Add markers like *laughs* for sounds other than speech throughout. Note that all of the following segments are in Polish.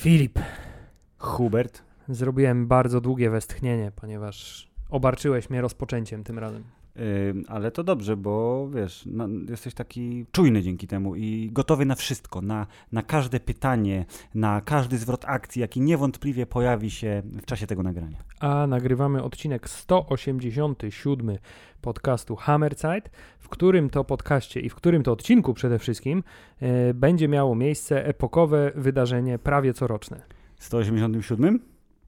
Filip, Hubert. zrobiłem bardzo długie westchnienie, ponieważ obarczyłeś mnie rozpoczęciem tym razem. Yy, ale to dobrze, bo wiesz, no, jesteś taki czujny dzięki temu i gotowy na wszystko, na, na każde pytanie, na każdy zwrot akcji, jaki niewątpliwie pojawi się w czasie tego nagrania. A nagrywamy odcinek 187 podcastu Hammerzeit, w którym to podcaście i w którym to odcinku przede wszystkim e, będzie miało miejsce epokowe wydarzenie prawie coroczne. 187?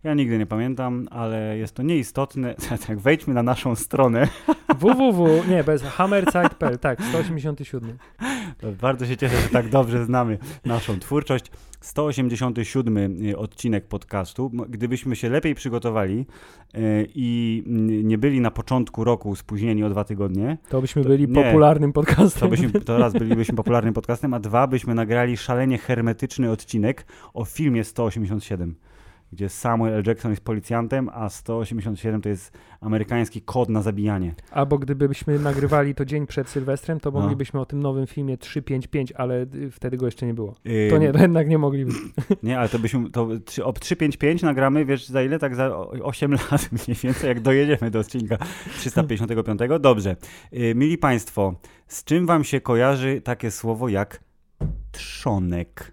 Ja nigdy nie pamiętam, ale jest to nieistotne. *laughs* Tak, wejdźmy na naszą stronę. *laughs* www, nie, bez hammerzeit.pl, tak, 187. Bardzo się cieszę, że tak dobrze znamy naszą twórczość. 187 odcinek podcastu. Gdybyśmy się lepiej przygotowali yy, i nie byli na początku roku spóźnieni o dwa tygodnie, To byśmy To- byli nie, popularnym podcastem. to, byśmy, to raz bylibyśmy *laughs* popularnym podcastem, a dwa byśmy nagrali szalenie hermetyczny odcinek o filmie 187, gdzie Samuel L. Jackson jest policjantem, a 187 to jest amerykański kod na zabijanie. Albo gdybyśmy nagrywali to dzień przed Sylwestrem, to No. moglibyśmy o tym nowym filmie 355, ale y, wtedy go jeszcze nie było. Yy, To nie, to jednak nie moglibyśmy. *laughs* Nie, ale to byśmy, to o 355 nagramy, wiesz za ile? Tak za o- 8 lat *laughs* mniej więcej, jak dojedziemy do odcinka 355. Dobrze. Yy, mili Państwo, z czym Wam się kojarzy takie słowo jak trzonek?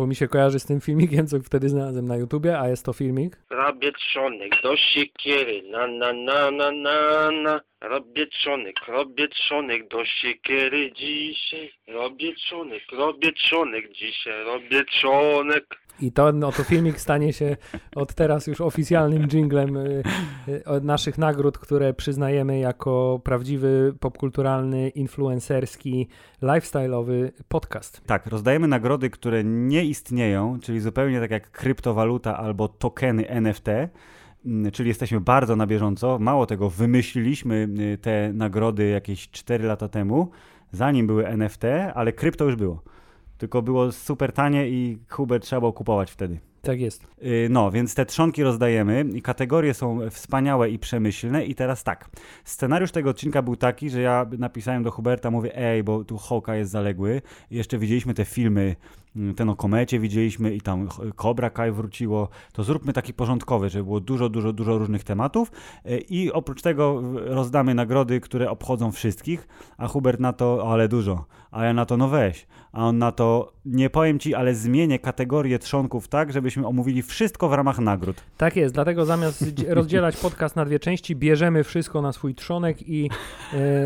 Bo mi się kojarzy z tym filmikiem, co wtedy znalazłem na YouTubie, a jest to filmik. Robię trzonek do siekiery, na na na na na na. Robię trzonek, robię trzonek do siekiery dzisiaj. Robię trzonek, robię trzonek dzisiaj, robię trzonek. I to, no, to filmik stanie się od teraz już oficjalnym jinglem y, y, naszych nagród, które przyznajemy jako prawdziwy, popkulturalny, influencerski, lifestyle'owy podcast. Tak, rozdajemy nagrody, które nie istnieją, czyli zupełnie tak jak kryptowaluta albo tokeny NFT. mm, Czyli jesteśmy bardzo na bieżąco. Mało tego, wymyśliliśmy y, te nagrody jakieś 4 lata temu, zanim były NFT, ale krypto już było. Tylko było super tanie i Hubert trzeba było kupować wtedy. Tak jest. Y, No, więc te trzonki rozdajemy i kategorie są wspaniałe i przemyślne. I teraz tak, scenariusz tego odcinka był taki, że ja napisałem do Huberta, mówię, ej, bo tu Hoka jest zaległy. I jeszcze widzieliśmy te filmy, ten o komecie widzieliśmy i tam Cobra Kai wróciło. To zróbmy taki porządkowy, żeby było dużo, dużo, dużo różnych tematów. Y, I oprócz tego rozdamy nagrody, które obchodzą wszystkich, a Hubert na to, ale dużo. A ja na to, no weź. A on na to, nie powiem ci, ale zmienię kategorię trzonków tak, żebyśmy omówili wszystko w ramach nagród. Tak jest, dlatego zamiast dzi- *laughs* rozdzielać podcast na dwie części, bierzemy wszystko na swój trzonek i e,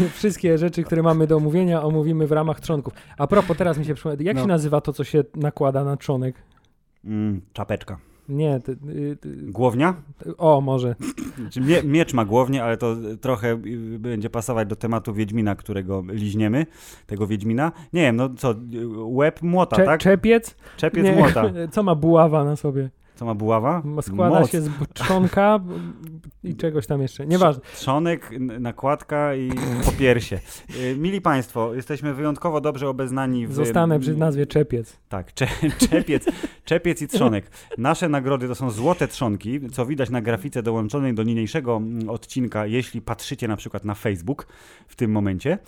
*laughs* wszystkie rzeczy, które mamy do omówienia, omówimy w ramach trzonków. A propos, teraz mi się przypomina, jak No. się nazywa to, co się nakłada na trzonek? Mm, czapeczka. Nie, ty, y, ty, Głownia? o, może. Znaczy, mie miecz ma głownię, ale to trochę y, będzie pasować do tematu Wiedźmina, którego liźniemy, tego Wiedźmina. Nie wiem, no co, y, łeb młota, Cze, tak? Czepiec? Czepiec Nie, młota. *laughs* Co ma buława na sobie? Co ma buława? Składa Moc. się z trzonka i czegoś tam jeszcze. Nieważne. Trzonek, nakładka i *clears throat* popiersie. Y, Mili Państwo, jesteśmy wyjątkowo dobrze obeznani w... Zostanę przy nazwie Czepiec. Tak, cze, *laughs* czepiec, czepiec i trzonek. Nasze nagrody to są złote trzonki, co widać na grafice dołączonej do niniejszego mm, odcinka, jeśli patrzycie na przykład na Facebook w tym momencie.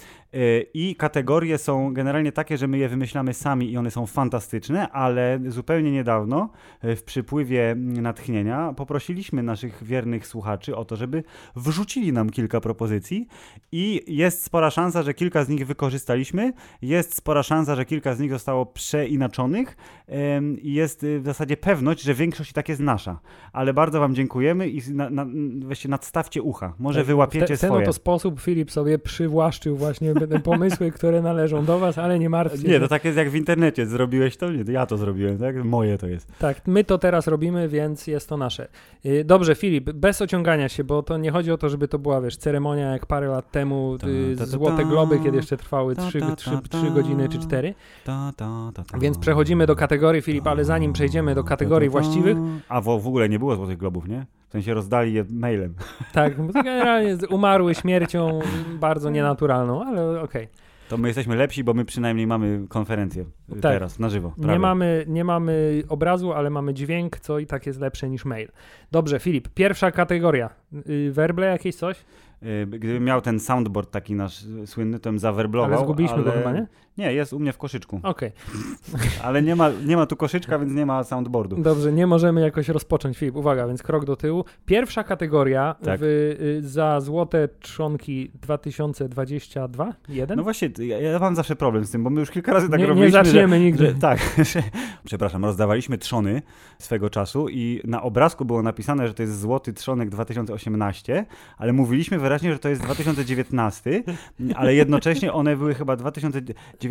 I kategorie są generalnie takie, że my je wymyślamy sami i one są fantastyczne, ale zupełnie niedawno yy, w przypływie natchnienia poprosiliśmy naszych wiernych słuchaczy o to, żeby wrzucili nam kilka propozycji i jest spora szansa, że kilka z nich wykorzystaliśmy, jest spora szansa, że kilka z nich zostało przeinaczonych i jest y, w zasadzie pewność, że większość i tak jest nasza. Ale bardzo Wam dziękujemy i na, na, weźcie nadstawcie ucha. Może Tak, wyłapiecie te, w ten swoje. oto sposób Filip sobie przywłaszczył właśnie pomysły, które należą do was, ale nie martwcie Nie, się. to tak jest jak w internecie. Zrobiłeś to? Nie, to ja to zrobiłem, tak? Moje to jest. Tak, my to teraz robimy, więc jest to nasze. Y, Dobrze, Filip, bez ociągania się, bo to nie chodzi o to, żeby to była, wiesz, ceremonia jak parę lat temu, Ta, y, ta, ta, Złote ta. Globy, kiedy jeszcze trwały Ta, 3, ta, trzy, ta, trzy godziny czy ta. 4. Ta, ta, ta, ta. Więc przechodzimy do kategorii, Filip, ale zanim przejdziemy do kategorii właściwych, A w, w ogóle nie było Złotych Globów, nie? W sensie rozdali je mailem. tak, generalnie umarły śmiercią bardzo nienaturalną, ale okej. To To my jesteśmy lepsi, bo my przynajmniej mamy konferencję y, Tak. teraz, na żywo. Nie mamy, nie mamy obrazu, ale mamy dźwięk, co i tak jest lepsze niż mail. Dobrze, Filip, pierwsza kategoria. Yy, werble jakieś coś? Y, Gdybym miał ten soundboard taki nasz y, słynny, to bym zawerblował. Ale zgubiliśmy go ale- chyba, nie? Nie, jest u mnie w koszyczku. Okej, *laughs* Ale nie ma, nie ma tu koszyczka, więc nie ma soundboardu. dobrze, nie możemy jakoś rozpocząć. Filip, uwaga, więc krok do tyłu. Pierwsza kategoria Tak. w, y, za złote trzonki 2022? Jeden? No właśnie, ja, ja mam zawsze problem z tym, bo my już kilka razy tak nie, nie robiliśmy, zaczniemy że, nigdy. że tak, *laughs* że, przepraszam, rozdawaliśmy trzony swego czasu i na obrazku było napisane, że to jest złoty trzonek 2018, ale mówiliśmy wyraźnie, że to jest 2019, ale jednocześnie one były chyba 2019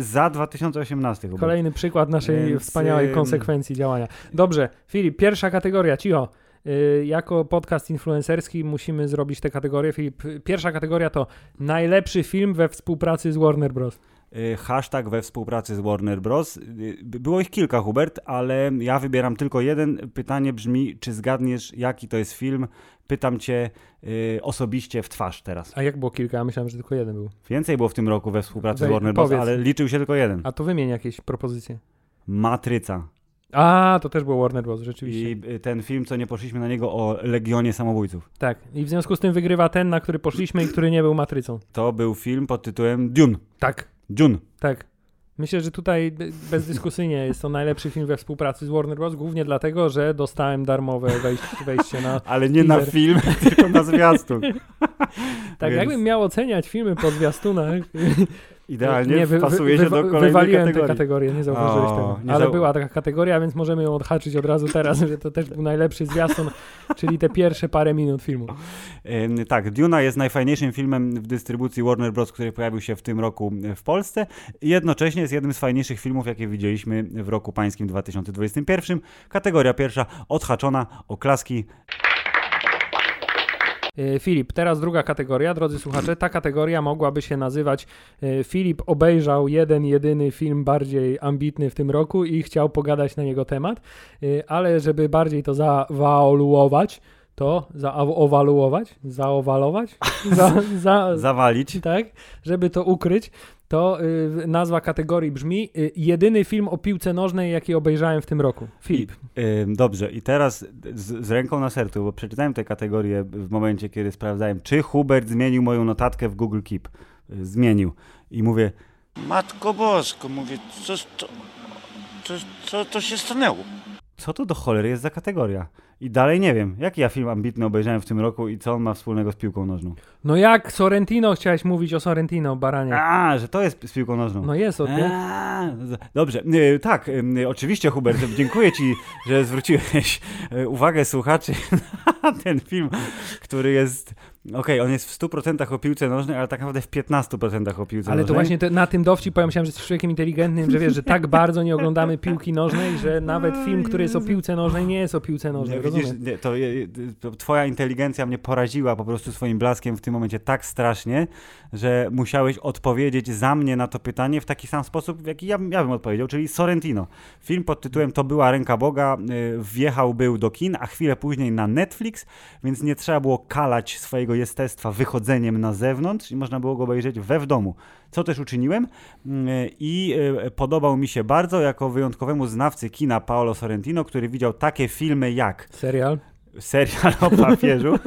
za 2018 chyba. Kolejny przykład naszej Więc, wspaniałej konsekwencji działania. Dobrze, Filip, pierwsza kategoria, cicho. Y, jako podcast influencerski musimy zrobić te kategorie. Filip, pierwsza kategoria to najlepszy film we współpracy z Warner Bros. Y, Hashtag we współpracy z Warner Bros. Y, Było ich kilka, Hubert, ale ja wybieram tylko jeden. Pytanie brzmi, czy zgadniesz, jaki to jest film? Pytam cię y, osobiście w twarz teraz. A jak było kilka? Ja myślałem, że tylko jeden był. Więcej było w tym roku we współpracy Wej- z Warner Bros., ale liczył się tylko jeden. A to wymień jakieś propozycje. Matryca. A, to też było Warner Bros. rzeczywiście. I y, ten film, co nie poszliśmy na niego, o Legionie Samobójców. Tak. I w związku z tym wygrywa ten, na który poszliśmy i który nie był matrycą. To był film pod tytułem Dune. Tak, Dune. tak. Myślę, że tutaj bezdyskusyjnie jest to najlepszy film we współpracy z Warner Bros. Głównie dlatego, że dostałem darmowe wejście, wejście na *laughs* Ale nie na Teaser. film, *laughs* tylko na zwiastun. Tak, Więc jakbym miał oceniać filmy po zwiastunach, Idealnie nie, wy- wy- pasuje się wywa- do kolejnej Wywaliłem kategorii. tę kategorię, nie zauważyłeś O, tego. nie Ale zau- była taka kategoria, więc możemy ją odhaczyć od razu teraz, *laughs* że to też był najlepszy zwiastun, czyli te pierwsze parę minut filmu. Ym, Tak, Duna jest najfajniejszym filmem w dystrybucji Warner Bros., który pojawił się w tym roku w Polsce i jednocześnie jest jednym z fajniejszych filmów, jakie widzieliśmy w roku pańskim 2021. Kategoria pierwsza, odhaczona, oklaski. E, Filip, teraz druga kategoria, drodzy słuchacze. Ta kategoria mogłaby się nazywać e, Filip obejrzał jeden, jedyny film bardziej ambitny w tym roku i chciał pogadać na niego temat, E, ale żeby bardziej to zawaluować, to zaowaluować, zaowalować, *laughs* za, za, Zawalić. tak, żeby to ukryć, to y, nazwa kategorii brzmi y, jedyny film o piłce nożnej, jaki obejrzałem w tym roku. Filip. Ym, Dobrze, i teraz z, z ręką na sercu, bo przeczytałem tę kategorię w momencie, kiedy sprawdzałem, czy Hubert zmienił moją notatkę w Google Keep. Y, Zmienił. I mówię, Matko Bosko, mówię, co to, co, co to się stanęło? Co to do cholery jest za kategoria? I dalej nie wiem, jaki ja film ambitny obejrzałem w tym roku i co on ma wspólnego z piłką nożną. No jak Sorrentino chciałeś mówić o Sorrentino, baranie. A, że to jest z piłką nożną. No jest od nie? A, Dobrze, y, tak, y, oczywiście Hubert, dziękuję Ci, że zwróciłeś y, uwagę słuchaczy *laughs* na ten film, który jest, okej, on jest w 100% o piłce nożnej, ale tak naprawdę w 15% o piłce Ale nożnej. to właśnie te, na tym dowcip powiem, że jesteś człowiekiem inteligentnym, że wiesz, że tak *laughs* bardzo nie oglądamy piłki nożnej, że nawet film, który jest o piłce nożnej, nie jest o piłce nożnej. Nie, widzisz, nie, to, to twoja inteligencja mnie poraziła po prostu swoim blaskiem w tym momencie tak strasznie, że musiałeś odpowiedzieć za mnie na to pytanie w taki sam sposób, w jaki ja, ja bym odpowiedział, czyli Sorrentino. Film pod tytułem To była ręka Boga y, wjechał był do kin, a chwilę później na Netflix, więc nie trzeba było kalać swojego jestestwa wychodzeniem na zewnątrz i można było go obejrzeć we w domu. Co też uczyniłem y, i y, podobał mi się bardzo jako wyjątkowemu znawcy kina Paolo Sorrentino, który widział takie filmy jak Serial. serial o papieżu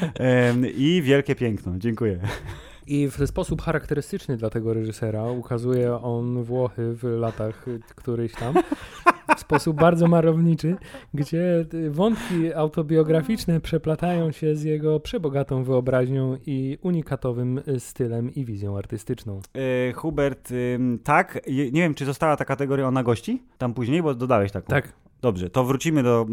*laughs* i Wielkie Piękno. Dziękuję. I w sposób charakterystyczny dla tego reżysera ukazuje on Włochy w latach któryś tam. W sposób bardzo marowniczy, gdzie wątki autobiograficzne przeplatają się z jego przebogatą wyobraźnią i unikatowym stylem i wizją artystyczną. E, Hubert, tak, nie wiem, czy została ta kategoria ona gości tam później, bo dodałeś taką. Tak, Dobrze, to wrócimy do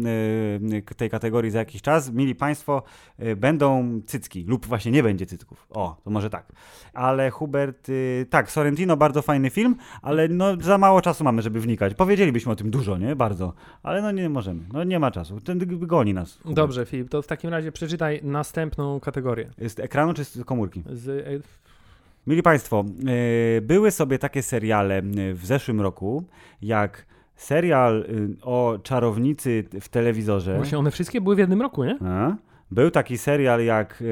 y, k- tej kategorii za jakiś czas. Mili Państwo, y, będą cycki lub właśnie nie będzie cycków. O, to może tak. Ale Hubert, y, tak, Sorrentino bardzo fajny film, ale no za mało czasu mamy, żeby wnikać. Powiedzielibyśmy o tym dużo, nie? Bardzo, ale no nie możemy. No nie ma czasu. Ten goni nas. Hubert. dobrze Filip, to w takim razie przeczytaj następną kategorię. Z ekranu czy z komórki? Z, y, Mili Państwo, y, były sobie takie seriale y, w zeszłym roku, jak serial y, o czarownicy w telewizorze. Właśnie one wszystkie były w jednym roku, nie? A? Był taki serial jak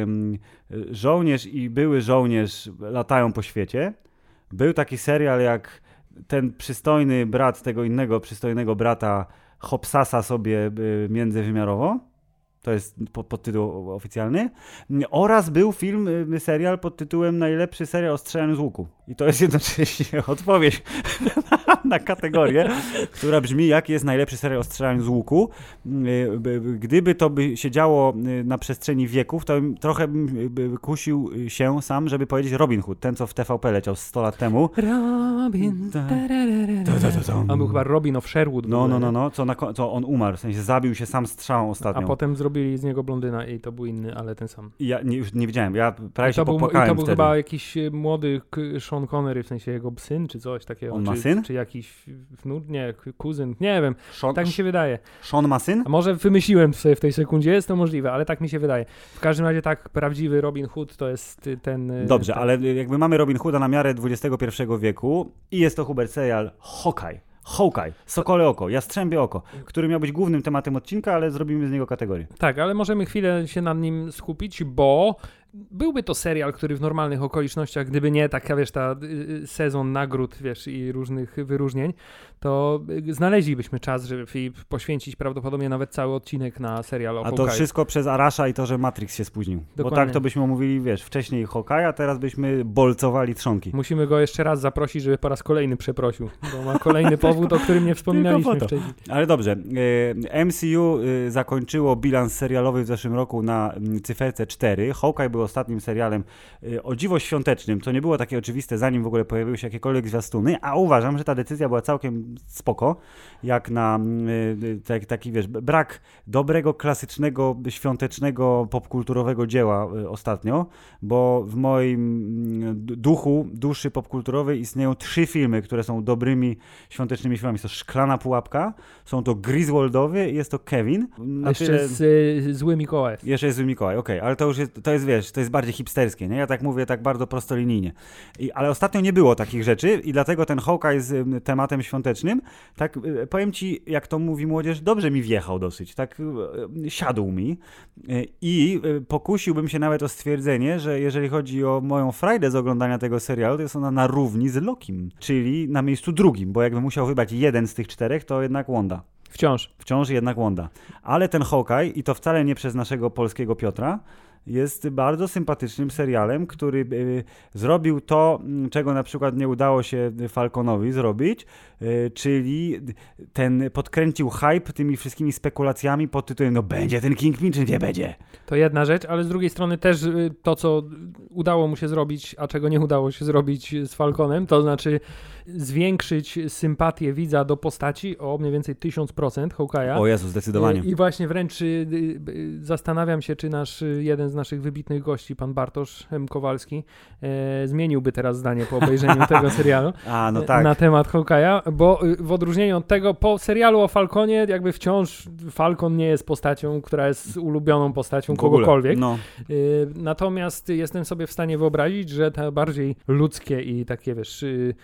Żołnierz i były żołnierz latają po świecie. Był taki serial jak ten przystojny brat tego innego przystojnego brata Hopsasa sobie y, międzywymiarowo. To jest po- podtytuł oficjalny. Oraz był film, y, serial pod tytułem Najlepszy serial o strzelaniu z łuku. I to jest jednocześnie *laughs* odpowiedź *laughs* na, kategorię, która brzmi, jaki jest najlepszy serial o strzelaniu z łuku. Y, b- Gdyby to by się działo y, na przestrzeni wieków, to bym trochę bym y, kusił się sam, żeby powiedzieć Robin Hood, ten co w TVP leciał 100 lat temu. Robin. On był chyba Robin of Sherwood. No, no, no, no, co, na, co on umarł, w sensie zabił się sam strzałą A ostatnio. potem zrobili z niego blondyna i to był inny, ale ten sam. I ja nie, już nie wiedziałem, ja prawie I się był, i popłakałem to był wtedy. chyba jakiś e, młody Sean Connery, w sensie jego syn, czy coś takiego. On czy, ma syn? Czy jakiś wnuk, nie, kuzyn, nie wiem, Sean, tak mi się wydaje. Sean ma syn? A może wymyśliłem sobie w tej sekundzie, jest to możliwe, ale tak mi się wydaje. W każdym razie tak, prawdziwy Robin Hood to jest y, ten... y, Dobrze, ten, ale jakby mamy Robin Hooda na miarę XXI wieku i jest to Hubert serial Hawkeye. Hawkeye, Sokole Oko, Jastrzębie Oko, który miał być głównym tematem odcinka, ale zrobimy z niego kategorię. Tak, ale możemy chwilę się nad nim skupić, bo byłby to serial, który w normalnych okolicznościach, gdyby nie taka, wiesz, ta y, y, sezon nagród, wiesz, i różnych wyróżnień, to y, znaleźlibyśmy czas, żeby poświęcić prawdopodobnie nawet cały odcinek na serial o A to wszystko przez Arasza i to, że Matrix się spóźnił. Bo Dokładnie. tak to byśmy omówili, wiesz, wcześniej Hawkeye, a teraz byśmy bolcowali trzonki. Musimy go jeszcze raz zaprosić, żeby po raz kolejny przeprosił, bo ma kolejny *laughs* powód, o którym nie wspominaliśmy wcześniej. Ale dobrze, e, MCU e, zakończyło bilans serialowy w zeszłym roku na mm, cyferce 4. Hawkeye był ostatnim serialem o dziwo świątecznym, co nie było takie oczywiste, zanim w ogóle pojawiły się jakiekolwiek zwiastuny, a uważam, że ta decyzja była całkiem spoko, jak na mm, e, tak, taki, wiesz, brak dobrego, klasycznego, świątecznego, popkulturowego dzieła e, ostatnio, bo w moim mm, duchu, duszy popkulturowej istnieją trzy filmy, które są dobrymi, świątecznymi filmami. Jest to Szklana Pułapka, są to Griswoldowie i jest to Kevin. Na Jeszcze tyle- z y, Zły Mikołaj. jeszcze jest Mikołaj, okej, ale to już jest, to jest, wiesz, to jest bardziej hipsterskie, nie? Ja tak mówię tak bardzo prostolinijnie. I, ale ostatnio nie było takich rzeczy i dlatego ten Hawkeye ym, tematem świątecznym, tak y, powiem ci, jak to mówi młodzież, dobrze mi wjechał dosyć, tak y, y, siadł mi i pokusiłbym się nawet o stwierdzenie, że jeżeli chodzi o moją frajdę z oglądania tego serialu, to jest ona na równi z Lokim, czyli na miejscu drugim, bo jakbym musiał wybrać jeden z tych czterech, to jednak Wanda. Wciąż. Wciąż jednak Wanda. Ale ten Hawkeye, i to wcale nie przez naszego polskiego Piotra, jest bardzo sympatycznym serialem, który y, zrobił to, m, czego na przykład nie udało się Falconowi zrobić, y, czyli ten podkręcił hype tymi wszystkimi spekulacjami pod tytułem no będzie ten Kingpin, czy nie będzie? To jedna rzecz, ale z drugiej strony też y, to, co udało mu się zrobić, a czego nie udało się zrobić z Falconem, to znaczy zwiększyć sympatię widza do postaci o mniej więcej 1000% Hawkeye'a. O Jezu, zdecydowanie. I właśnie wręcz y, y, zastanawiam się, czy nasz y, jeden z naszych wybitnych gości, pan Bartosz M. Kowalski, e, zmieniłby teraz zdanie po obejrzeniu *laughs* tego serialu A, no tak. na temat Hawkeye'a, bo y, w odróżnieniu od tego, po serialu o Falconie jakby wciąż Falcon nie jest postacią, która jest ulubioną postacią kogokolwiek. No, Y, Natomiast jestem sobie w stanie wyobrazić, że te bardziej ludzkie i takie, wiesz, y,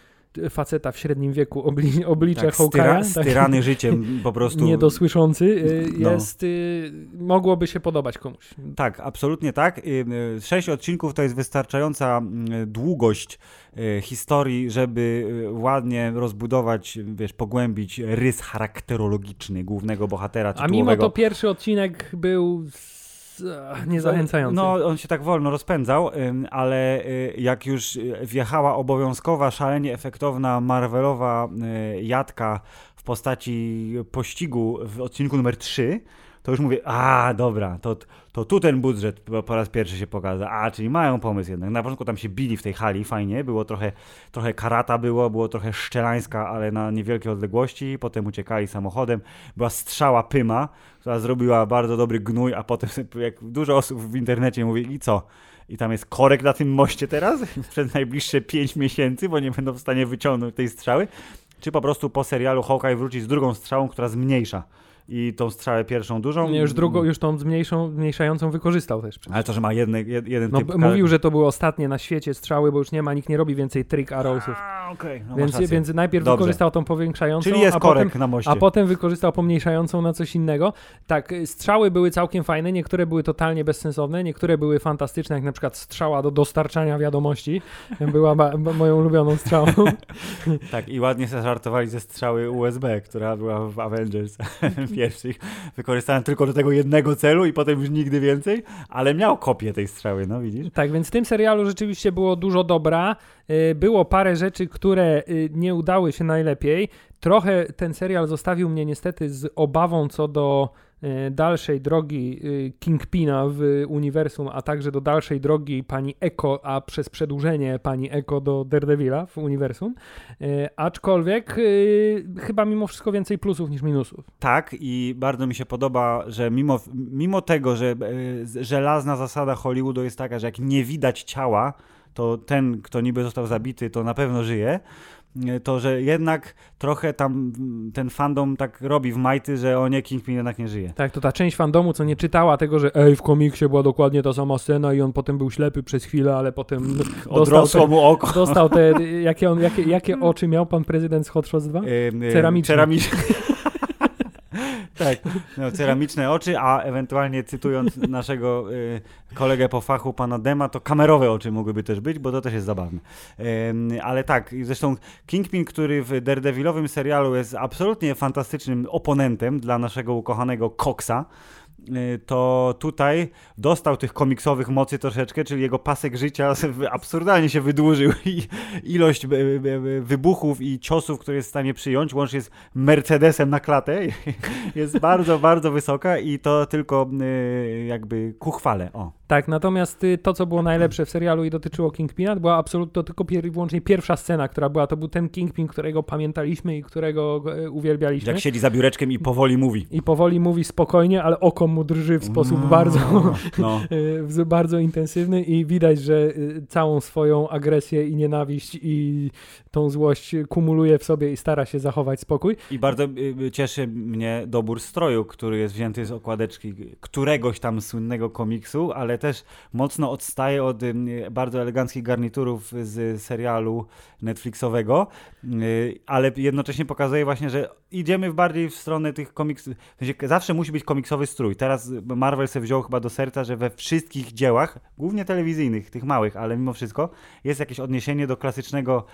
faceta w średnim wieku obli oblicze tak styra, tak, styrany życiem po prostu. niedosłyszący, y, No. jest, y, mogłoby się podobać komuś. Tak, absolutnie tak. Y, Sześć odcinków to jest wystarczająca mm, długość historii, żeby ładnie rozbudować, wiesz, pogłębić rys charakterologiczny głównego bohatera A tytułowego. mimo to pierwszy odcinek był niezachęcający. No, on się tak wolno rozpędzał, ale y, jak już y, wjechała obowiązkowa, szalenie efektowna Marvelowa y, jadka w postaci pościgu w odcinku numer 3, to już mówię, a dobra, to, to tu ten budżet po- raz pierwszy się pokaza, a czyli mają pomysł jednak. Na początku tam się bili w tej hali, fajnie, było trochę, trochę karata było, było trochę szczelańska, ale na niewielkie odległości, potem uciekali samochodem, była strzała Pyma, która zrobiła bardzo dobry gnój, a potem *laughs* jak dużo osób w internecie mówi i co? I tam jest korek na tym moście teraz *laughs* przez najbliższe 5 miesięcy, bo nie będą w stanie wyciągnąć tej strzały. Czy po prostu po serialu Hawkeye wróci z drugą strzałą, która zmniejsza i tą strzałę pierwszą dużą. Nie, już drugą, już tą zmniejszą, zmniejszającą wykorzystał też. przecież. Ale to, że ma jedne, jed, jeden No, typ... mówił, że to były ostatnie na świecie strzały, bo już nie ma, nikt nie robi więcej trick arrowsów. A, okej, no Więc, więc najpierw Dobrze. wykorzystał tą powiększającą, Czyli jest a korek potem, na moście. a potem wykorzystał pomniejszającą na coś innego. Tak, strzały były całkiem fajne, niektóre były totalnie bezsensowne, niektóre były fantastyczne, jak na przykład strzała do dostarczania wiadomości. Była ba- ba- moją ulubioną strzałą. *laughs* Tak, i ładnie się żartowali ze strzały USB, która była w Avengers *laughs* pierwszych. Wykorzystałem tylko do tego jednego celu i potem już nigdy więcej, ale miał kopię tej strzały, no widzisz? Tak, więc w tym serialu rzeczywiście było dużo dobra. Y, Było parę rzeczy, które y, nie udały się najlepiej. Trochę ten serial zostawił mnie niestety z obawą co do dalszej drogi y, Kingpina w uniwersum, a także do dalszej drogi pani Echo, a przez przedłużenie pani Echo do Daredevila w uniwersum. Y, Aczkolwiek y, chyba mimo wszystko więcej plusów niż minusów. Tak, i bardzo mi się podoba, że mimo, mimo tego, że e, żelazna zasada Hollywoodu jest taka, że jak nie widać ciała, to ten, kto niby został zabity, to na pewno żyje. E, To, że jednak trochę tam ten fandom tak robi w majty, że o nie, Kingpin jednak nie żyje. Tak, to ta część fandomu, co nie czytała tego, że ej, w komiksie była dokładnie ta sama scena i on potem był ślepy przez chwilę, ale potem *laughs* Odrosło te, mu oko. dostał te *laughs* jakie, on, jakie, jakie oczy miał pan prezydent z Hot Shots 2? Ym, ym, Ceramiczne. ceramiczne. Tak, no, ceramiczne oczy, a ewentualnie cytując *laughs* naszego y, kolegę po fachu, pana Dema, to kamerowe oczy mogłyby też być, bo to też jest zabawne. Ym, ale tak, zresztą Kingpin, który w Daredevilowym serialu jest absolutnie fantastycznym oponentem dla naszego ukochanego Coxa, y, to tutaj dostał tych komiksowych mocy troszeczkę, czyli jego pasek życia *laughs* absurdalnie się wydłużył i ilość e, e, wybuchów i ciosów, które jest w stanie przyjąć, łącznie z Mercedesem na klatę, *laughs* jest bardzo, bardzo wysoka i to tylko y, jakby ku chwale. O. Tak, natomiast y, to, co było najlepsze w serialu i dotyczyło Kingpina, była absolutnie tylko pier- wyłącznie pierwsza scena, która była. To był ten Kingpin, którego pamiętaliśmy i którego e, uwielbialiśmy. Jak siedzi za biureczkiem i powoli mówi. I powoli mówi spokojnie, ale oko mu drży w sposób bardzo, No. *laughs* y, w- bardzo intensywny i widać, że y, całą swoją agresję i nienawiść i tą złość kumuluje w sobie i stara się zachować spokój. I bardzo y, y, cieszy mnie dobór stroju, który jest wzięty z okładeczki któregoś tam słynnego komiksu, ale też mocno odstaje od bardzo eleganckich garniturów z serialu Netflixowego, y, ale jednocześnie pokazuje właśnie, że idziemy bardziej w stronę tych komiksów. Zawsze musi być komiksowy strój. Teraz Marvel sobie wziął chyba do serca, że we wszystkich dziełach, głównie telewizyjnych, tych małych, ale mimo wszystko, jest jakieś odniesienie do klasycznego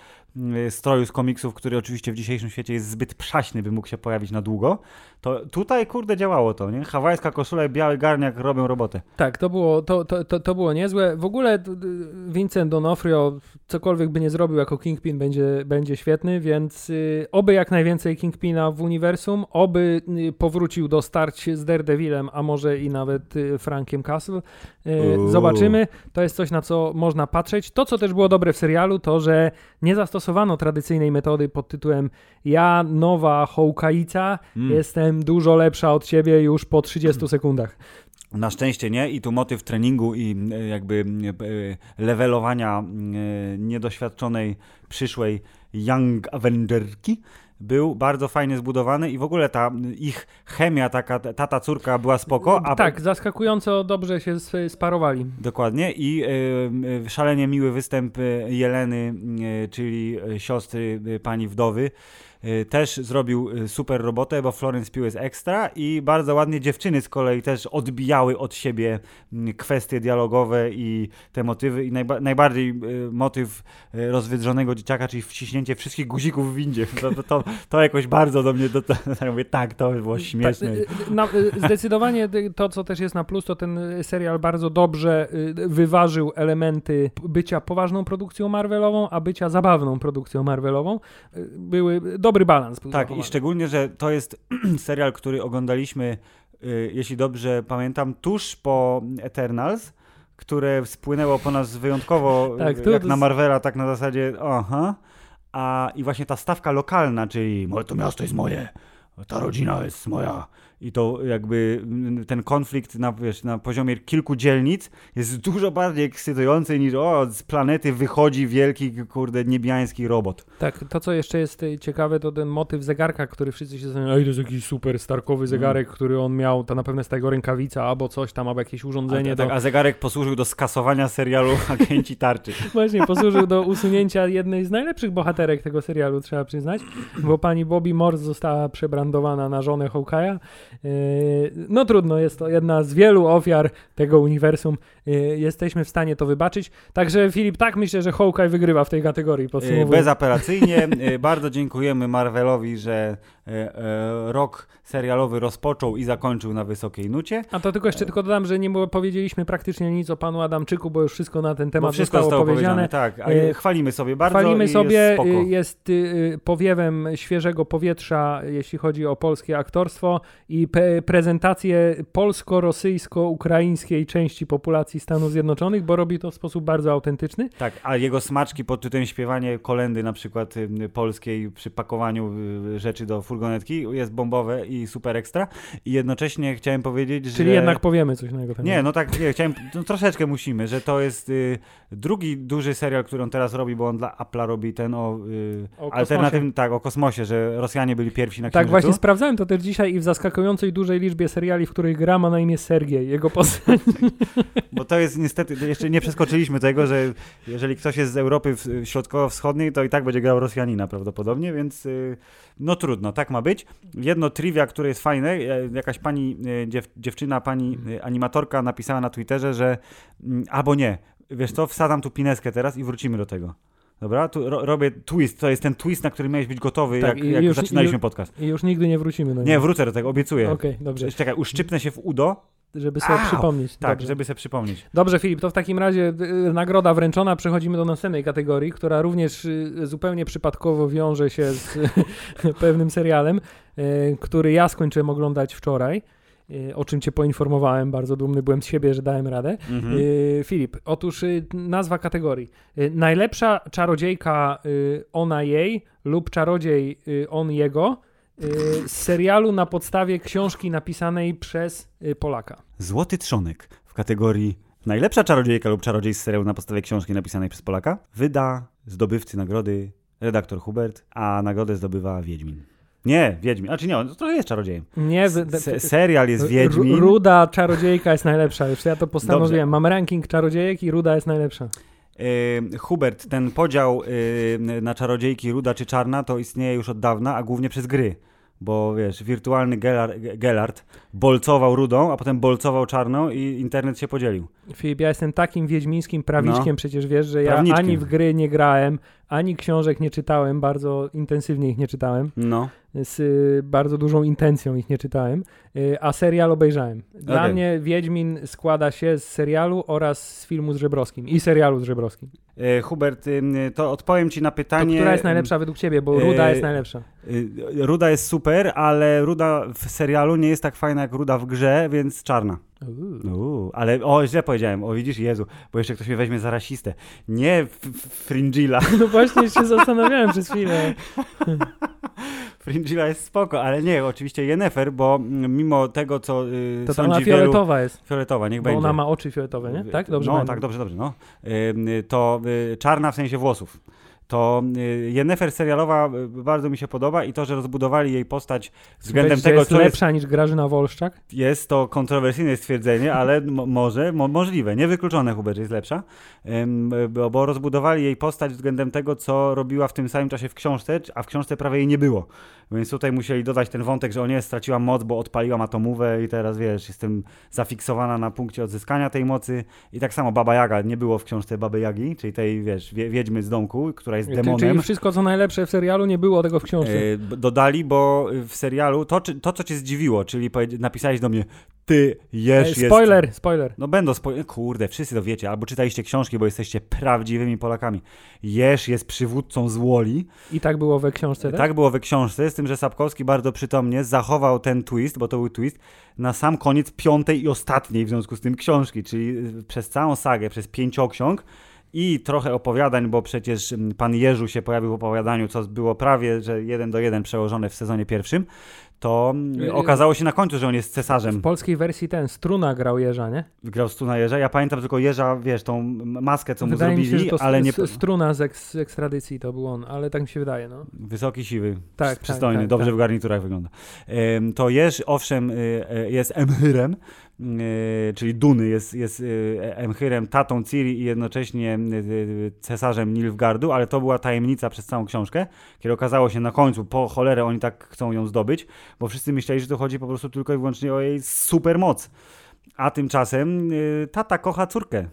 stroju z komiksów, który oczywiście w dzisiejszym świecie jest zbyt przaśny, by mógł się pojawić na długo. To tutaj, kurde, działało to, nie? Hawajska koszula i biały garniak robią robotę. Tak, to było, to, to, to, to było niezłe. W ogóle Vincent D'Onofrio cokolwiek by nie zrobił jako Kingpin będzie, będzie świetny, więc y, oby jak najwięcej Kingpina w uniwersum, oby y, powrócił do starć z Daredevilem, a może i nawet y, Frankiem Castle. Y, zobaczymy. To jest coś, na co można patrzeć. To, co też było dobre w serialu, to, że nie zastosowano tradycyjnej metody pod tytułem ja, nowa Hołkaica, Mm. jestem dużo lepsza od ciebie już po 30 sekundach. Na szczęście nie i tu motyw treningu i e, jakby e, levelowania e, niedoświadczonej przyszłej Young Avengerki był bardzo fajnie zbudowany i w ogóle ta ich chemia, taka tata córka była spoko, a tak, zaskakująco dobrze się sparowali. Dokładnie i e, szalenie miły występ e, Jeleny, e, czyli siostry e, pani wdowy. E, Też zrobił e, super robotę, bo Florence Pugh jest ekstra i bardzo ładnie dziewczyny z kolei też odbijały od siebie m, kwestie dialogowe i te motywy i najba najbardziej e, motyw rozwydrzonego dzieciaka, czyli wciśnięcie wszystkich guzików w windzie. To, to, to, jakoś bardzo do mnie, do, to, *laughs* ja mówię, tak, to było śmieszne. Tak, y, y, na, y, zdecydowanie y, to, co też jest na plus, to ten y, serial bardzo dobrze y, wyważył elementy bycia poważną produkcją Marvelową, a bycia zabawną produkcją Marvelową. Y, Były dobry balans. Tak, i szczególnie, że to jest *clears throat* serial, który oglądaliśmy, y, jeśli dobrze pamiętam, tuż po Eternals, które spłynęło po nas wyjątkowo, *laughs* Tak, to- jak to na Marvela, tak na zasadzie, aha. A i właśnie ta stawka lokalna, czyli to miasto jest moje, ta rodzina jest moja. I to jakby mm, ten konflikt na, wiesz, na poziomie kilku dzielnic jest dużo bardziej ekscytujący niż o, z planety wychodzi wielki, kurde, niebiański robot. Tak, to co jeszcze jest y, ciekawe, to ten motyw zegarka, który wszyscy się zastanawiają, ej, to jest jakiś super starkowy zegarek, który on miał, to na pewno jest tego rękawica, albo coś tam, albo jakieś urządzenie A, do... tak, a zegarek posłużył do skasowania serialu *laughs* Agenci Tarczy. Właśnie, posłużył do usunięcia jednej z najlepszych bohaterek tego serialu, trzeba przyznać, bo pani Bobby Morse została przebrandowana na żonę Hawkeye'a. Yy, No trudno, jest to jedna z wielu ofiar tego uniwersum. Yy, Jesteśmy w stanie to wybaczyć. Także Filip, tak myślę, że Hawkeye wygrywa w tej kategorii, podsumowując. Bezapelacyjnie. Bardzo dziękujemy Marvelowi, że rok serialowy rozpoczął i zakończył na wysokiej nucie. A to tylko jeszcze tylko dodam, że nie było- powiedzieliśmy praktycznie nic o panu Adamczyku, bo już wszystko na ten Bo temat wszystko zostało, zostało powiedziane. Tak, a E, chwalimy sobie bardzo Chwalimy sobie, jest spoko. y, jest y, powiewem świeżego powietrza, jeśli chodzi o polskie aktorstwo i pe- prezentację polsko-rosyjsko-ukraińskiej części populacji Stanów Zjednoczonych, bo robi to w sposób bardzo autentyczny. Tak, a jego smaczki pod tytułem śpiewanie kolendy na przykład y, polskiej przy pakowaniu y, rzeczy do furgonetki jest bombowe i super ekstra. I jednocześnie chciałem powiedzieć, że... Czyli jednak powiemy coś na jego temat. Nie, no tak, nie, chciałem, no troszeczkę musimy, że to jest y, drugi duży serial, który on teraz robi, bo on dla Apple'a robi ten o, y, O alternatywny, tak, o kosmosie, że Rosjanie byli pierwsi na Tak, Księżycu. właśnie sprawdzałem to też dzisiaj i w zaskakującej dużej liczbie seriali, w których gra ma na imię Sergiej. Jego postać. Bo to jest niestety, jeszcze nie przeskoczyliśmy tego, że jeżeli ktoś jest z Europy Środkowo-Wschodniej, to i tak będzie grał Rosjanina prawdopodobnie, więc y, no trudno, tak ma być. Jedno trivia, które jest fajne, e, jakaś pani, e, dziew, dziewczyna, pani e, animatorka napisała na Twitterze, że mm, albo nie, wiesz co, wsadzam tu pineskę teraz i wrócimy do tego. Dobra, tu ro, robię twist, to jest ten twist, na który miałeś być gotowy, Tak, jak, jak już- zaczynaliśmy i- podcast. I już nigdy nie wrócimy do Nie, wrócę do tego, obiecuję. Okej, dobrze. Czekaj, uszczypnę się w udo, Żeby sobie Au! przypomnieć. tak, dobrze. żeby sobie przypomnieć. Dobrze, Filip, to w takim razie y, nagroda wręczona. Przechodzimy do następnej kategorii, która również y, zupełnie przypadkowo wiąże się z *laughs* pewnym serialem, y, który ja skończyłem oglądać wczoraj. y, O czym cię poinformowałem, bardzo dumny byłem z siebie, że dałem radę. Mhm. Y, Filip, otóż y, nazwa kategorii. Y, Najlepsza czarodziejka y, ona jej lub czarodziej y, on jego y, z serialu na podstawie książki napisanej przez y, Polaka. Złoty Trzonek w kategorii Najlepsza czarodziejka lub czarodziej z serialu na podstawie książki napisanej przez Polaka wyda zdobywcy nagrody redaktor Hubert, a nagrodę zdobywa Wiedźmin. Nie, Wiedźmin. A czy nie, on to jest czarodziejem. Nie, Se serial jest Wiedźmin. Ruda czarodziejka jest najlepsza. Już ja to postanowiłem. Mam ranking czarodziejek i Ruda jest najlepsza. Y, Hubert, ten podział y, na czarodziejki ruda czy czarna to istnieje już od dawna, a głównie przez gry. Bo wiesz, wirtualny Gelar, Gelard bolcował rudą, a potem bolcował czarną i internet się podzielił. Filip, ja jestem takim wiedźmińskim prawiczkiem, No. przecież wiesz, że ja ani w gry nie grałem, ani książek nie czytałem, bardzo intensywnie ich nie czytałem, No. z y, bardzo dużą intencją ich nie czytałem, y, a serial obejrzałem. Dla Okej. mnie Wiedźmin składa się z serialu oraz z filmu z Żebrowskim i serialu z Żebrowskim. Y, Hubert, y, to odpowiem ci na To, pytanie. która jest najlepsza według ciebie, bo Ruda e, jest najlepsza. Y, Ruda jest super, ale ruda w serialu nie jest tak fajna jak ruda w grze, więc czarna. Uuu. Ale o, źle powiedziałem. O, widzisz, Jezu, bo jeszcze ktoś mnie weźmie za rasistę. Nie Fringilla. *laughs* No właśnie się zastanawiałem przez chwilę. *laughs* Fringilla jest spoko, ale nie, oczywiście Yennefer, bo mm, mimo tego, co y, To sądzi ona wielu... fioletowa jest, Fioletowa, niech bo będzie. ona ma oczy fioletowe, nie? Tak? Dobrze No, pamiętam. tak, dobrze, dobrze, no. Y, To y, czarna w sensie włosów. To y, Yennefer serialowa y, bardzo mi się podoba i to, że rozbudowali jej postać względem że tego, jest co jest lepsza niż Grażyna Wolszczak? Jest to kontrowersyjne stwierdzenie, ale *laughs* mo- może, mo- możliwe, niewykluczone Hubert, jest lepsza, Ym, bo, bo rozbudowali jej postać względem tego, co robiła w tym samym czasie w książce, a w książce prawie jej nie było. Więc tutaj musieli dodać ten wątek, że o nie, straciła moc, bo odpaliłam atomówę i teraz wiesz, jestem zafiksowana na punkcie odzyskania tej mocy. I tak samo Baba Jaga, nie było w książce Baby Jagi, czyli tej, wiesz, wie, wiedźmy z domku, która jest demonem. Czyli wszystko, co najlepsze w serialu, nie było tego w książce. E, dodali, bo w serialu to, to co cię zdziwiło, czyli napisałeś do mnie, ty jesz, Ej, jest... spoiler, spoiler. No będą spoiler. Kurde, wszyscy to wiecie, albo czytaliście książki, bo jesteście prawdziwymi Polakami. Jesz jest przywódcą z Woli. I tak było we książce, tak? Tak było we książce, z tym, że Sapkowski bardzo przytomnie zachował ten twist, bo to był twist, na sam koniec piątej i ostatniej w związku z tym książki, czyli y, przez całą sagę, przez pięcioksiąg i trochę opowiadań, bo przecież mm, pan Jerzu się pojawił w opowiadaniu, co było prawie, że jeden do jeden przełożone w sezonie pierwszym, to Y, y- okazało się na końcu, że on jest cesarzem. W polskiej wersji ten Struna grał Jeża, nie? Grał Stuna Jeża. Ja pamiętam tylko Jeża, wiesz, tą maskę, co mu wydaje mi zrobili, się, ale nie... Struna z, eks, z ekstradycji to był on, ale tak mi się wydaje, no. Wysoki, siwy, Tak, przystojny, tak, tak, dobrze tak. w garniturach wygląda. To Jeż, owszem, y, jest emchyrem, y, czyli Duny jest, jest y, emchyrem, tatą Ciri i jednocześnie y, cesarzem Nilfgardu, ale to była tajemnica przez całą książkę, kiedy okazało się na końcu, po cholerę oni tak chcą ją zdobyć, bo wszyscy myśleli, że to chodzi po prostu tylko i wyłącznie o jej supermoc. A tymczasem tata kocha córkę.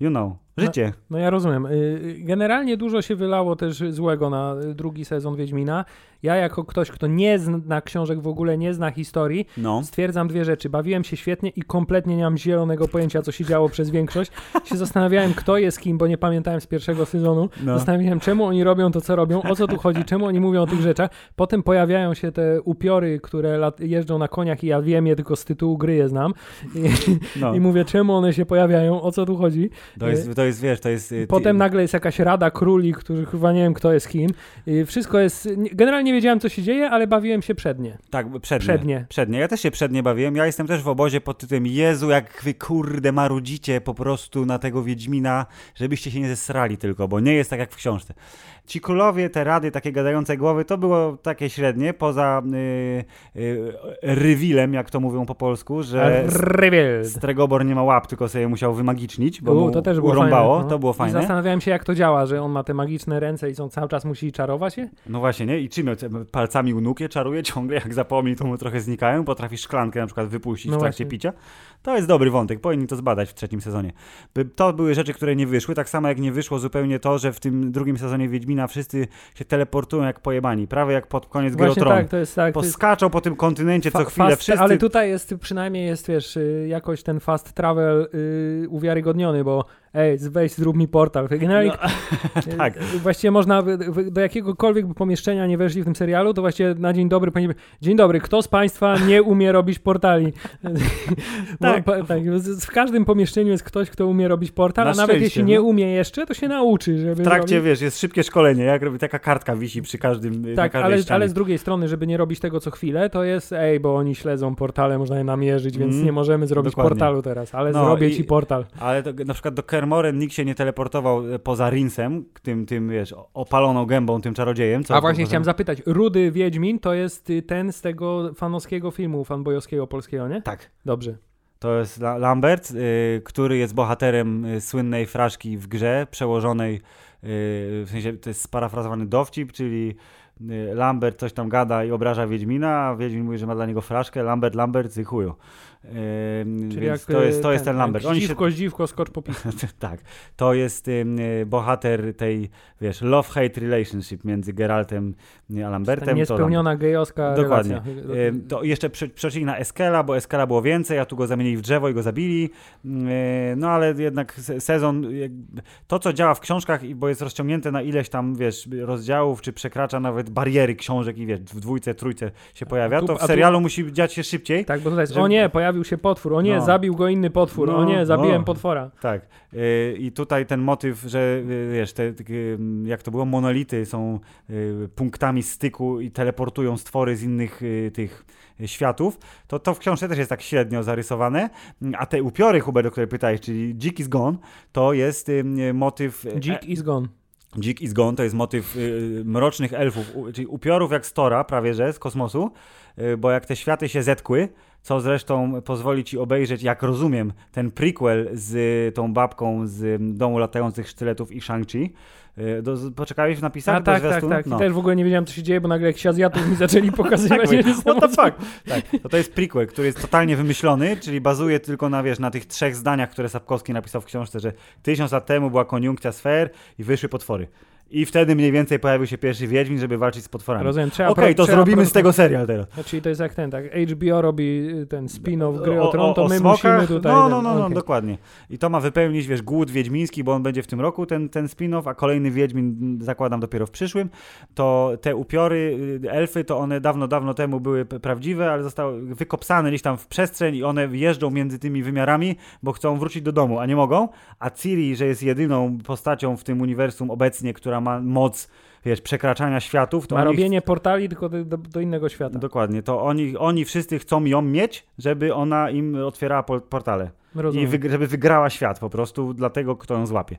You know, życie. No ja rozumiem. Y, Generalnie dużo się wylało też złego na y, drugi sezon Wiedźmina. Ja jako ktoś, kto nie zna książek w ogóle, nie zna historii, No. stwierdzam dwie rzeczy. Bawiłem się świetnie i kompletnie nie mam zielonego pojęcia, co się działo przez większość. Się zastanawiałem, kto jest kim, bo nie pamiętałem z pierwszego sezonu. No. Zastanawiałem, czemu oni robią to, co robią, o co tu chodzi, czemu oni mówią o tych rzeczach. Potem pojawiają się te upiory, które jeżdżą na koniach i ja wiem je tylko z tytułu gry je znam. I, No. I mówię, czemu one się pojawiają, o co tu chodzi. To jest, to jest, wiesz, to jest... y, Potem nagle jest jakaś rada króli, którzy chyba nie wiem kto jest kim. I wszystko jest. nie- Generalnie nie wiedziałem co się dzieje, ale bawiłem się przednie. Tak, przednie. Przednie. Przednie. Ja też się przednie bawiłem. Ja jestem też w obozie pod tytułem Jezu, jak wy kurde marudzicie po prostu na tego Wiedźmina, żebyście się nie zesrali tylko, bo nie jest tak jak w książce. Ci królowie, te rady, takie gadające głowy, to było takie średnie, poza y, y, rywilem, jak to mówią po polsku, że Reveal. Stregobor nie ma łap, tylko sobie musiał wymagicznić, bo U, to też było urąbało. fajne, no. To było I fajne. zastanawiałem się, jak to działa, że on ma te magiczne ręce i on cały czas musi czarować je. No właśnie, nie? I czym? Palcami u nóg je czaruje ciągle, jak zapomni, to mu trochę znikają. Potrafi szklankę na przykład wypuścić No w trakcie właśnie. picia. To jest dobry wątek, powinni to zbadać w trzecim sezonie. To były rzeczy, które nie wyszły, tak samo jak nie wyszło zupełnie to, że w tym drugim sezonie Wiedźmina wszyscy się teleportują jak pojebani, prawie jak pod koniec Gry Właśnie Tron. tak, to jest tak. to jest Poskaczą po tym kontynencie co fa- chwilę, fast, wszyscy... Ale tutaj jest, przynajmniej jest, wiesz, y, jakoś ten fast travel y, uwiarygodniony, bo ej, weź zrób mi portal. Generalnie No, *laughs* tak. *laughs* Właściwie można do jakiegokolwiek by pomieszczenia nie weszli w tym serialu, to właściwie na dzień dobry powinien dzień dobry, kto z Państwa nie umie robić portali? *laughs* Tak. Bo, pa- tak. W każdym pomieszczeniu jest ktoś, kto umie robić portal, Na a nawet jeśli nie no. umie jeszcze, to się nauczy, żeby W trakcie, robić. wiesz, jest szybkie szkolenie, jak robi taka kartka wisi przy każdym Tak, ale, ścianie. ale z drugiej strony, żeby nie robić tego co chwilę, to jest ej, bo oni śledzą portale, można je namierzyć, więc Mm, nie możemy zrobić dokładnie. portalu teraz, ale No zrobię i- ci portal. Ale to, na przykład do Kermoren nikt się nie teleportował e, poza Rinsem, tym, tym wiesz, opaloną gębą, tym czarodziejem. Co A właśnie chciałem zapytać, Rudy Wiedźmin to jest y, ten z tego fanowskiego filmu, fanbojowskiego polskiego, nie? Tak. Dobrze. To jest La- Lambert, y, który jest bohaterem y, słynnej fraszki w grze, przełożonej, y, w sensie to jest sparafrazowany dowcip, czyli y, Lambert coś tam gada i obraża Wiedźmina, a Wiedźmin mówi, że ma dla niego fraszkę, Lambert, Lambert, zy chuju. Y, Czyli jak, to jest, to y, jest ten Lambert. Oni się, zdziwko, zdziwko, skocz po *laughs* tak, to jest y, bohater tej, wiesz, love-hate relationship między Geraltem a Lambertem. Ta to niespełniona gejowska Dokładnie. relacja. To jeszcze prze- przeszli na Eskela, bo Eskela było więcej, a tu go zamienili w drzewo i go zabili. Yy, No ale jednak se- sezon, to co działa w książkach, bo jest rozciągnięte na ileś tam, wiesz, rozdziałów, czy przekracza nawet bariery książek i wiesz, w dwójce, trójce się pojawia, tu- to w tu- serialu musi dziać się szybciej. Tak, bo tutaj jest, Żeby- o nie, pojawił się potwór, o nie, No. zabił go inny potwór, No, o nie, zabiłem no. potwora. Tak. Yy, I tutaj ten motyw, że yy, wiesz, te, yy, jak to było, monolity są yy, punktami styku i teleportują stwory z innych yy, tych światów, to to w książce też jest tak średnio zarysowane. A te upiory, Hubert, o które pytałeś, czyli Dzik is Gone, to jest motyw... Dzik is gone. Dzik is Gone to jest motyw y, mrocznych elfów, u, czyli upiorów jak Stora, prawie że, z kosmosu, y, bo jak te światy się zetkły, co zresztą pozwoli ci obejrzeć, jak rozumiem, ten prequel z tą babką z Domu Latających Sztyletów i Shang-Chi. Y, do, poczekałeś w napisach A do tak, tak, tak. No. I też w ogóle nie wiedziałem, co się dzieje, bo nagle jakiś Azjatów mi zaczęli *laughs* *laughs* pokazywać. Tak, what the fuck? Tak, to, to jest prequel, który jest totalnie wymyślony, czyli bazuje tylko na, wiesz, na tych trzech zdaniach, które Sapkowski napisał w książce, że tysiąc lat temu była koniunkcja sfer i wyszły potwory. I wtedy mniej więcej pojawił się pierwszy Wiedźmin, żeby walczyć z potworami. Rozumiem, trzeba Okej, pro- to trzeba zrobimy z tego serial teraz. Czyli to jest jak ten, tak, HBO robi y, ten spin-off gry o, O- Tron, to my smokach? musimy tutaj... No, no, no, no okej. dokładnie. I to ma wypełnić, wiesz, głód wiedźmiński, bo on będzie w tym roku, ten, ten spin-off, a kolejny Wiedźmin zakładam dopiero w przyszłym. To te upiory, y, elfy, to one dawno, dawno temu były prawdziwe, ale zostały wykopsane gdzieś tam w przestrzeń i one jeżdżą między tymi wymiarami, bo chcą wrócić do domu, a nie mogą. A Ciri, że jest jedyną postacią w tym uniwersum obecnie, która ma moc, wiesz, przekraczania światów, to Ma robienie portali tylko do, do, do innego świata. Dokładnie, to oni, oni wszyscy chcą ją mieć, żeby ona im otwierała po- portale. Rozumiem. I żeby wygrała świat po prostu dla tego, kto ją złapie.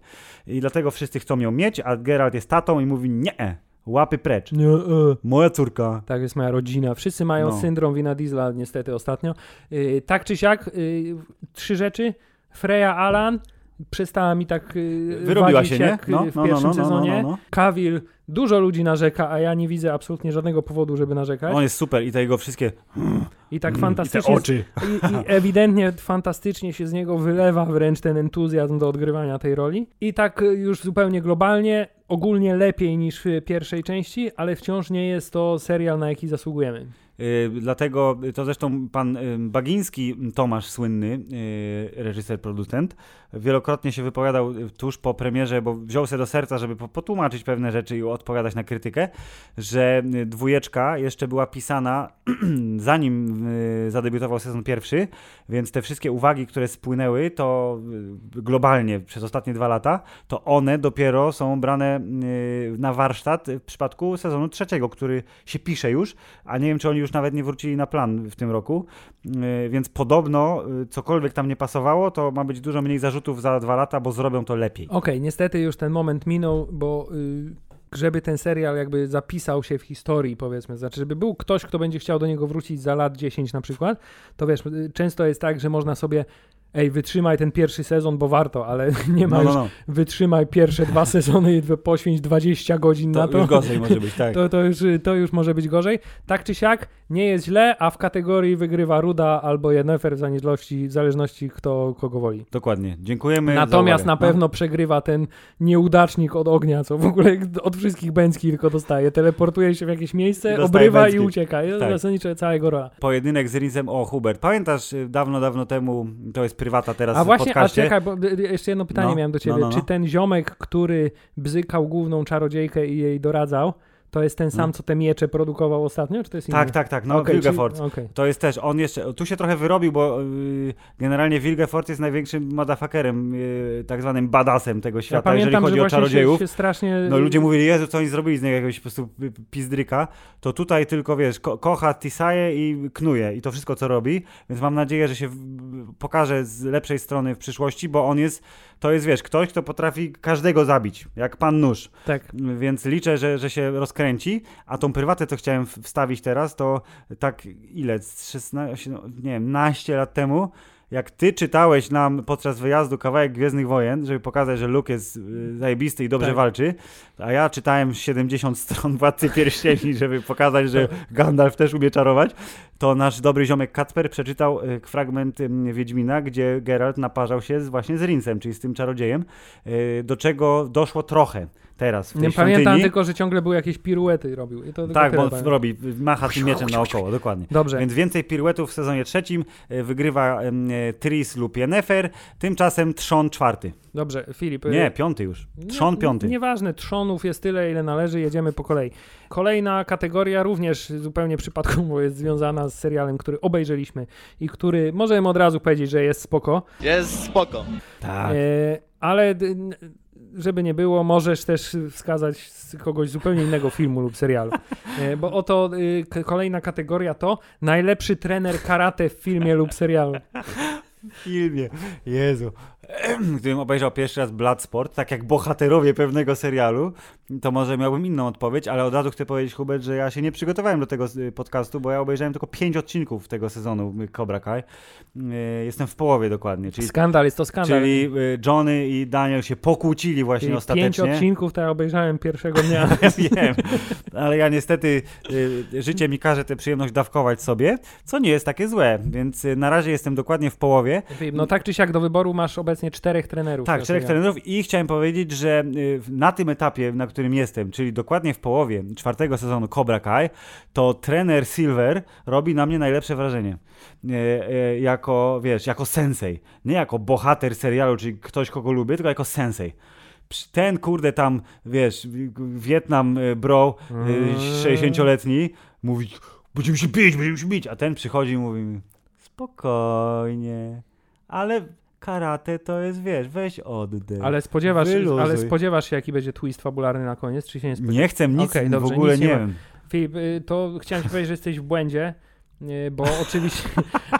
I dlatego wszyscy chcą ją mieć, a Geralt jest tatą i mówi nie, łapy precz. Nie, e. Moja córka. Tak jest moja rodzina. Wszyscy mają No. syndrom Wina Diesla niestety ostatnio. Yy, tak czy siak, yy, trzy rzeczy. Freya Alan przestała mi tak yy, Wyrobiła się, nie? jak No, w no, no, pierwszym no, no, sezonie. no, no. Cavill, dużo ludzi narzeka, a ja nie widzę absolutnie żadnego powodu, żeby narzekać. On jest super i te jego wszystkie I tak mm, fantastycznie... i te oczy. I, I ewidentnie fantastycznie się z niego wylewa wręcz ten entuzjazm do odgrywania tej roli. I tak y, już zupełnie globalnie, ogólnie lepiej niż w pierwszej części, ale wciąż nie jest to serial, na jaki zasługujemy. Yy, dlatego y, to zresztą pan yy, Bagiński, Tomasz słynny, reżyser, producent, wielokrotnie się wypowiadał y, tuż po premierze, bo wziął sobie do serca, żeby po- potłumaczyć pewne rzeczy i odpowiadać na krytykę, że y, dwójeczka jeszcze była pisana *clears throat* zanim y, zadebiutował sezon pierwszy, więc te wszystkie uwagi, które spłynęły, to y, globalnie przez ostatnie dwa lata, to one dopiero są brane y, na warsztat w przypadku sezonu trzeciego, który się pisze już, a nie wiem, czy oni już nawet nie wrócili na plan w tym roku, Y, więc podobno y, cokolwiek tam nie pasowało, to ma być dużo mniej zarzutów za dwa lata, bo zrobią to lepiej. Okej, niestety już ten moment minął, bo y, żeby ten serial jakby zapisał się w historii, powiedzmy, znaczy, żeby był ktoś, kto będzie chciał do niego wrócić za lat 10 na przykład, to wiesz, często jest tak, że można sobie ej, wytrzymaj ten pierwszy sezon, bo warto, ale *laughs* nie ma No, no, już no. wytrzymaj pierwsze dwa *laughs* sezony i poświęć 20 godzin na To to. już gorzej może być, tak. *laughs* To, to, już, to już może być gorzej. Tak czy siak, nie jest źle, a w kategorii wygrywa Ruda albo Yennefer w zależności, w zależności kto kogo woli. Dokładnie. Dziękujemy. Natomiast na pewno przegrywa ten nieudacznik od ognia, co w ogóle od wszystkich bęckich tylko dostaje. Teleportuje się w jakieś miejsce, obrywa bęcki. i ucieka. Jest Tak. zasadniczo cała jego rola. Pojedynek z Rinsem. O, Hubert, pamiętasz y, dawno, dawno temu, to jest prywata teraz A w właśnie, a czekaj, bo y, y, jeszcze jedno pytanie No, miałem do no, ciebie. no, no. Czy ten ziomek, który bzykał główną czarodziejkę i jej doradzał, to jest ten sam, No. co te miecze produkował ostatnio, czy to jest inny? Tak, tak, tak, no Wilgefort. czyli- okej. To jest też, on jeszcze, tu się trochę wyrobił, bo yy, generalnie Wilgefort jest największym motherfuckerem, yy, tak zwanym badasem tego Ja świata, jeżeli pamiętam, chodzi że o czarodziejów. się, się strasznie... No ludzie mówili, Jezu, co oni zrobili z niego, jakiegoś po prostu pizdryka, to tutaj tylko, wiesz, ko kocha Tisaje i knuje i to wszystko, co robi, więc mam nadzieję, że się pokaże z lepszej strony w przyszłości, bo on jest, to jest, wiesz, ktoś, kto potrafi każdego zabić, jak pan nóż, Tak. więc liczę, że, że się rozkręci, a tą prywatę, co chciałem wstawić teraz, to tak ile, z 16, no, nie wiem, naście lat temu, jak ty czytałeś nam podczas wyjazdu kawałek Gwiezdnych Wojen, żeby pokazać, że Luke jest y, zajebisty i dobrze Tak. walczy, a ja czytałem 70 stron Władcy Pierścieni, żeby pokazać, że Gandalf też umie czarować, to nasz dobry ziomek Kacper przeczytał y, fragment y, Wiedźmina, gdzie Geralt naparzał się z, właśnie z Rinsem, czyli z tym czarodziejem, do czego doszło trochę teraz w tej Nie świątyni. pamiętam tylko, że ciągle były jakieś piruety robił. I to tylko Tak, bo on pamiętam. robi, macha tym mieczem naokoło, dokładnie. Dobrze. Więc więcej piruetów w sezonie trzecim y, wygrywa y, Tris lub Yennefer, tymczasem Trzon czwarty. Dobrze, Filip. Nie, y, piąty już. Trzon nie- piąty. Nieważne, trzonów jest tyle, ile należy, jedziemy po kolei. Kolejna kategoria również zupełnie przypadkowo jest związana z serialem, który obejrzeliśmy i który możemy od razu powiedzieć, że jest spoko, Jest spoko. Tak. e, ale d- n- żeby nie było, możesz też wskazać z kogoś zupełnie innego filmu lub serialu. *laughs* E, bo oto y, kolejna kategoria to najlepszy trener karate w filmie lub serialu. *laughs* w filmie. Jezu. *clears throat* Gdybym obejrzał pierwszy raz Bloodsport, tak jak bohaterowie pewnego serialu, to może miałbym inną odpowiedź, ale od razu chcę powiedzieć, Hubert, że ja się nie przygotowałem do tego y, podcastu, bo ja obejrzałem tylko pięć odcinków tego sezonu y, Cobra Kai. Y, Jestem w połowie dokładnie, czyli, Skandal, jest to skandal. czyli Johnny i Daniel się pokłócili właśnie Czyli ostatecznie. pięć odcinków to ja obejrzałem pierwszego dnia. *laughs* Ja wiem, ale ja niestety życie mi każe tę przyjemność dawkować sobie, co nie jest takie złe, więc na razie jestem dokładnie w połowie. No tak czy siak do wyboru masz obecnie czterech trenerów. Tak, czterech trenerów i chciałem powiedzieć, że y, na tym etapie, na którym jestem, czyli dokładnie w połowie czwartego sezonu Cobra Kai, to trener Silver robi na mnie najlepsze wrażenie. E, e, jako, wiesz, jako sensei. Nie jako bohater serialu, czyli ktoś, kogo lubię, tylko jako sensei. Ten kurde tam, wiesz, Wietnam y, bro, y, 60-letni, mówi, będziemy się bić, będziemy się bić, a ten przychodzi i mówi, spokojnie, ale karate to jest, wiesz, weź oddech. Ale spodziewasz, Wyluzuj. ale spodziewasz się, jaki będzie twist fabularny na koniec, czy się nie spodziewasz? Nie chcę nic, w dobrze, ogóle nic nie nie wiem. Filip, y, to chciałem ci powiedzieć, że jesteś w błędzie, bo oczywiście,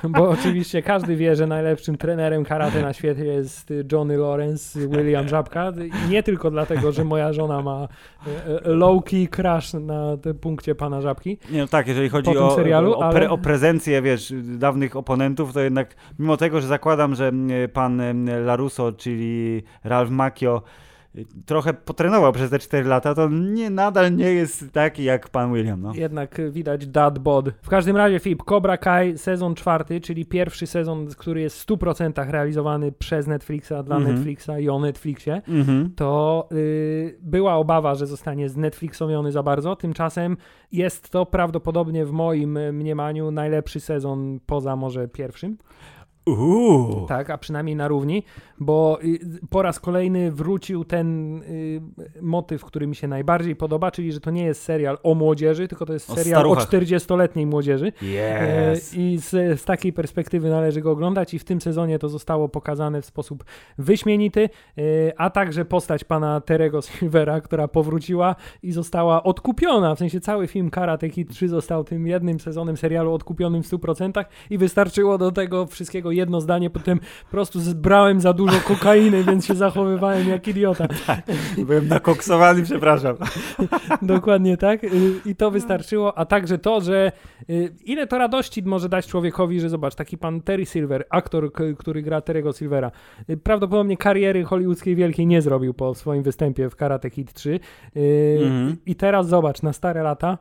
*laughs* bo oczywiście każdy wie, że najlepszym trenerem karate na świecie jest Johnny Lawrence, William Żabka. Nie tylko dlatego, że moja żona ma y, y, low-key crush na tym punkcie pana Żabki. Nie, no tak, jeżeli chodzi o, serialu, o, pre, ale- o prezencję, wiesz, dawnych oponentów, to jednak mimo tego, że zakładam, że pan em, Larusso, czyli Ralph Macchio trochę potrenował przez te 4 lata, to nie, nadal nie jest taki jak pan William, no. Jednak widać dad bod. W każdym razie, Filip, Cobra Kai sezon czwarty, czyli pierwszy sezon, który jest w 100% realizowany przez Netflixa, dla Mhm. Netflixa i o Netflixie. Mhm. to y, była obawa, że zostanie znetflixowiony za bardzo. Tymczasem jest to prawdopodobnie w moim mniemaniu najlepszy sezon poza może pierwszym. Uuu. Tak, a przynajmniej na równi, bo y, po raz kolejny wrócił ten y, motyw, który mi się najbardziej podoba, czyli że to nie jest serial o młodzieży, tylko to jest O serial o staruchach. 40-letniej młodzieży. Yes. I z, z takiej perspektywy należy go oglądać i w tym sezonie to zostało pokazane w sposób wyśmienity, e, a także postać pana Terego Silvera, która powróciła i została odkupiona, w sensie cały film Karate Kid 3 został tym jednym sezonem serialu odkupionym w 100% i wystarczyło do tego wszystkiego jedno zdanie, potem po prostu zbrałem za dużo kokainy, więc się zachowywałem jak idiota. *laughs* Byłem nakoksowany, przepraszam. *laughs* Dokładnie tak. Y, I to wystarczyło, a także to, że y, ile to radości może dać człowiekowi, że zobacz, taki pan Terry Silver, aktor, który gra Terry'ego Silvera, y, prawdopodobnie kariery hollywoodzkiej wielkiej nie zrobił po swoim występie w Karate Kid 3. Y, Mhm. I teraz zobacz, na stare lata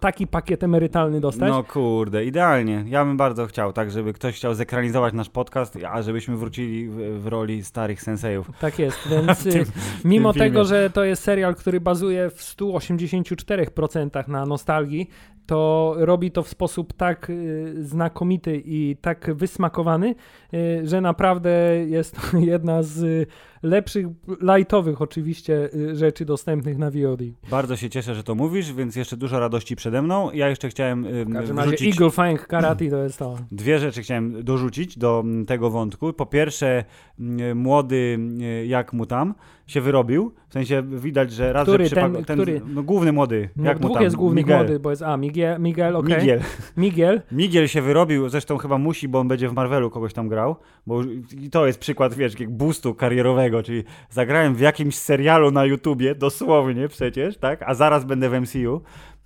taki pakiet emerytalny dostać. No kurde, idealnie. Ja bym bardzo chciał, tak, żeby ktoś chciał zekranizować nasz podcast, a żebyśmy wrócili w, w roli starych sensejów. Tak jest, *laughs* więc y, tym- mimo tego, że to jest serial, który bazuje w 184% na nostalgii, to robi to w sposób tak y, znakomity i tak wysmakowany, y, że naprawdę jest to *laughs* jedna z y, lepszych, lightowych oczywiście rzeczy dostępnych na VOD. Bardzo się cieszę, że to mówisz, więc jeszcze dużo radości przede mną. Ja jeszcze chciałem W każdym razie wrzucić Eagle Fang Karate to jest to. dwie rzeczy chciałem dorzucić do mm, tego wątku. Po pierwsze, mm, młody jak mu tam się wyrobił, w sensie widać, że raz, Który? że przypa- Ten, ten, który? no główny młody, No, jak mu dwóch tam, jest Miguel. młody, bo jest, a, Miguel, Miguel okej. Miguel. *laughs* Miguel. Migiel się wyrobił, zresztą chyba musi, bo on będzie w Marvelu kogoś tam grał, bo i to jest przykład, wiesz, jak boostu karierowego, czyli zagrałem w jakimś serialu na YouTubie, dosłownie przecież, tak, a zaraz będę w MCU,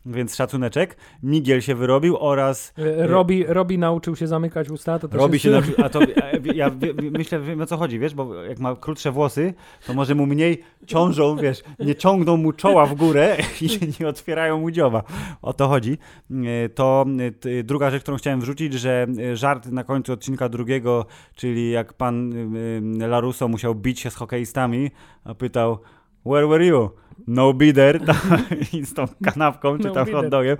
więc szacuneczek. Migiel się wyrobił oraz Y, Robi, Robi nauczył się zamykać usta, to robi się, na, a to ja, ja wie- wie- myślę, wiem o co chodzi, wiesz, bo jak ma krótsze włosy, to może mu mniej ciążą, wiesz, nie ciągną mu czoła w górę i nie otwierają mu dzioba. O to chodzi. E, To e, druga rzecz, którą chciałem wrzucić, że e, żart na końcu odcinka drugiego, czyli jak pan e, Larusso musiał bić się z hokeistami, a pytał Where were you? No bider. *laughs* Z tą kanapką, czy No tam hot dogiem.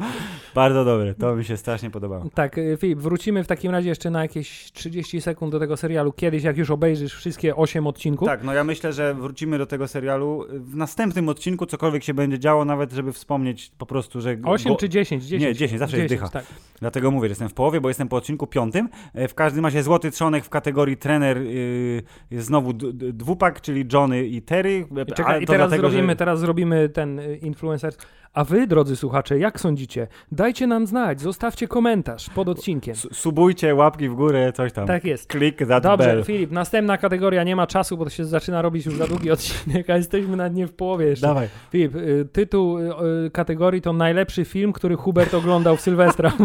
Bardzo dobre. To mi się strasznie podobało. Tak, y, Filip, wrócimy w takim razie jeszcze na jakieś 30 sekund do tego serialu. Kiedyś, jak już obejrzysz wszystkie 8 odcinków. Tak, no ja myślę, że wrócimy do tego serialu w następnym odcinku, cokolwiek się będzie działo, nawet żeby wspomnieć po prostu, że... go- 8 czy 10? 10. Nie, 10, zawsze jest dycha. Tak. Dlatego mówię, że jestem w połowie, bo jestem po odcinku piątym. E, W każdym razie złoty trzonek w kategorii trener yy, jest znowu dwupak, czyli Johnny i Terry. E, I, czekaj, ale i teraz, dlatego, zrobimy, że... teraz zrobimy ten y, influencer. A wy, drodzy słuchacze, jak sądzicie? Dajcie nam znać, zostawcie komentarz pod odcinkiem. S- Subujcie, łapki w górę, coś tam. Tak jest. Click that Dobrze, bell. Filip, następna kategoria nie ma czasu, bo to się zaczyna robić już za długi odcinek, a jesteśmy na nie w połowie jeszcze. Dawaj. Filip, y, tytuł y, y, kategorii to najlepszy film, który Hubert oglądał w Sylwestra. *laughs*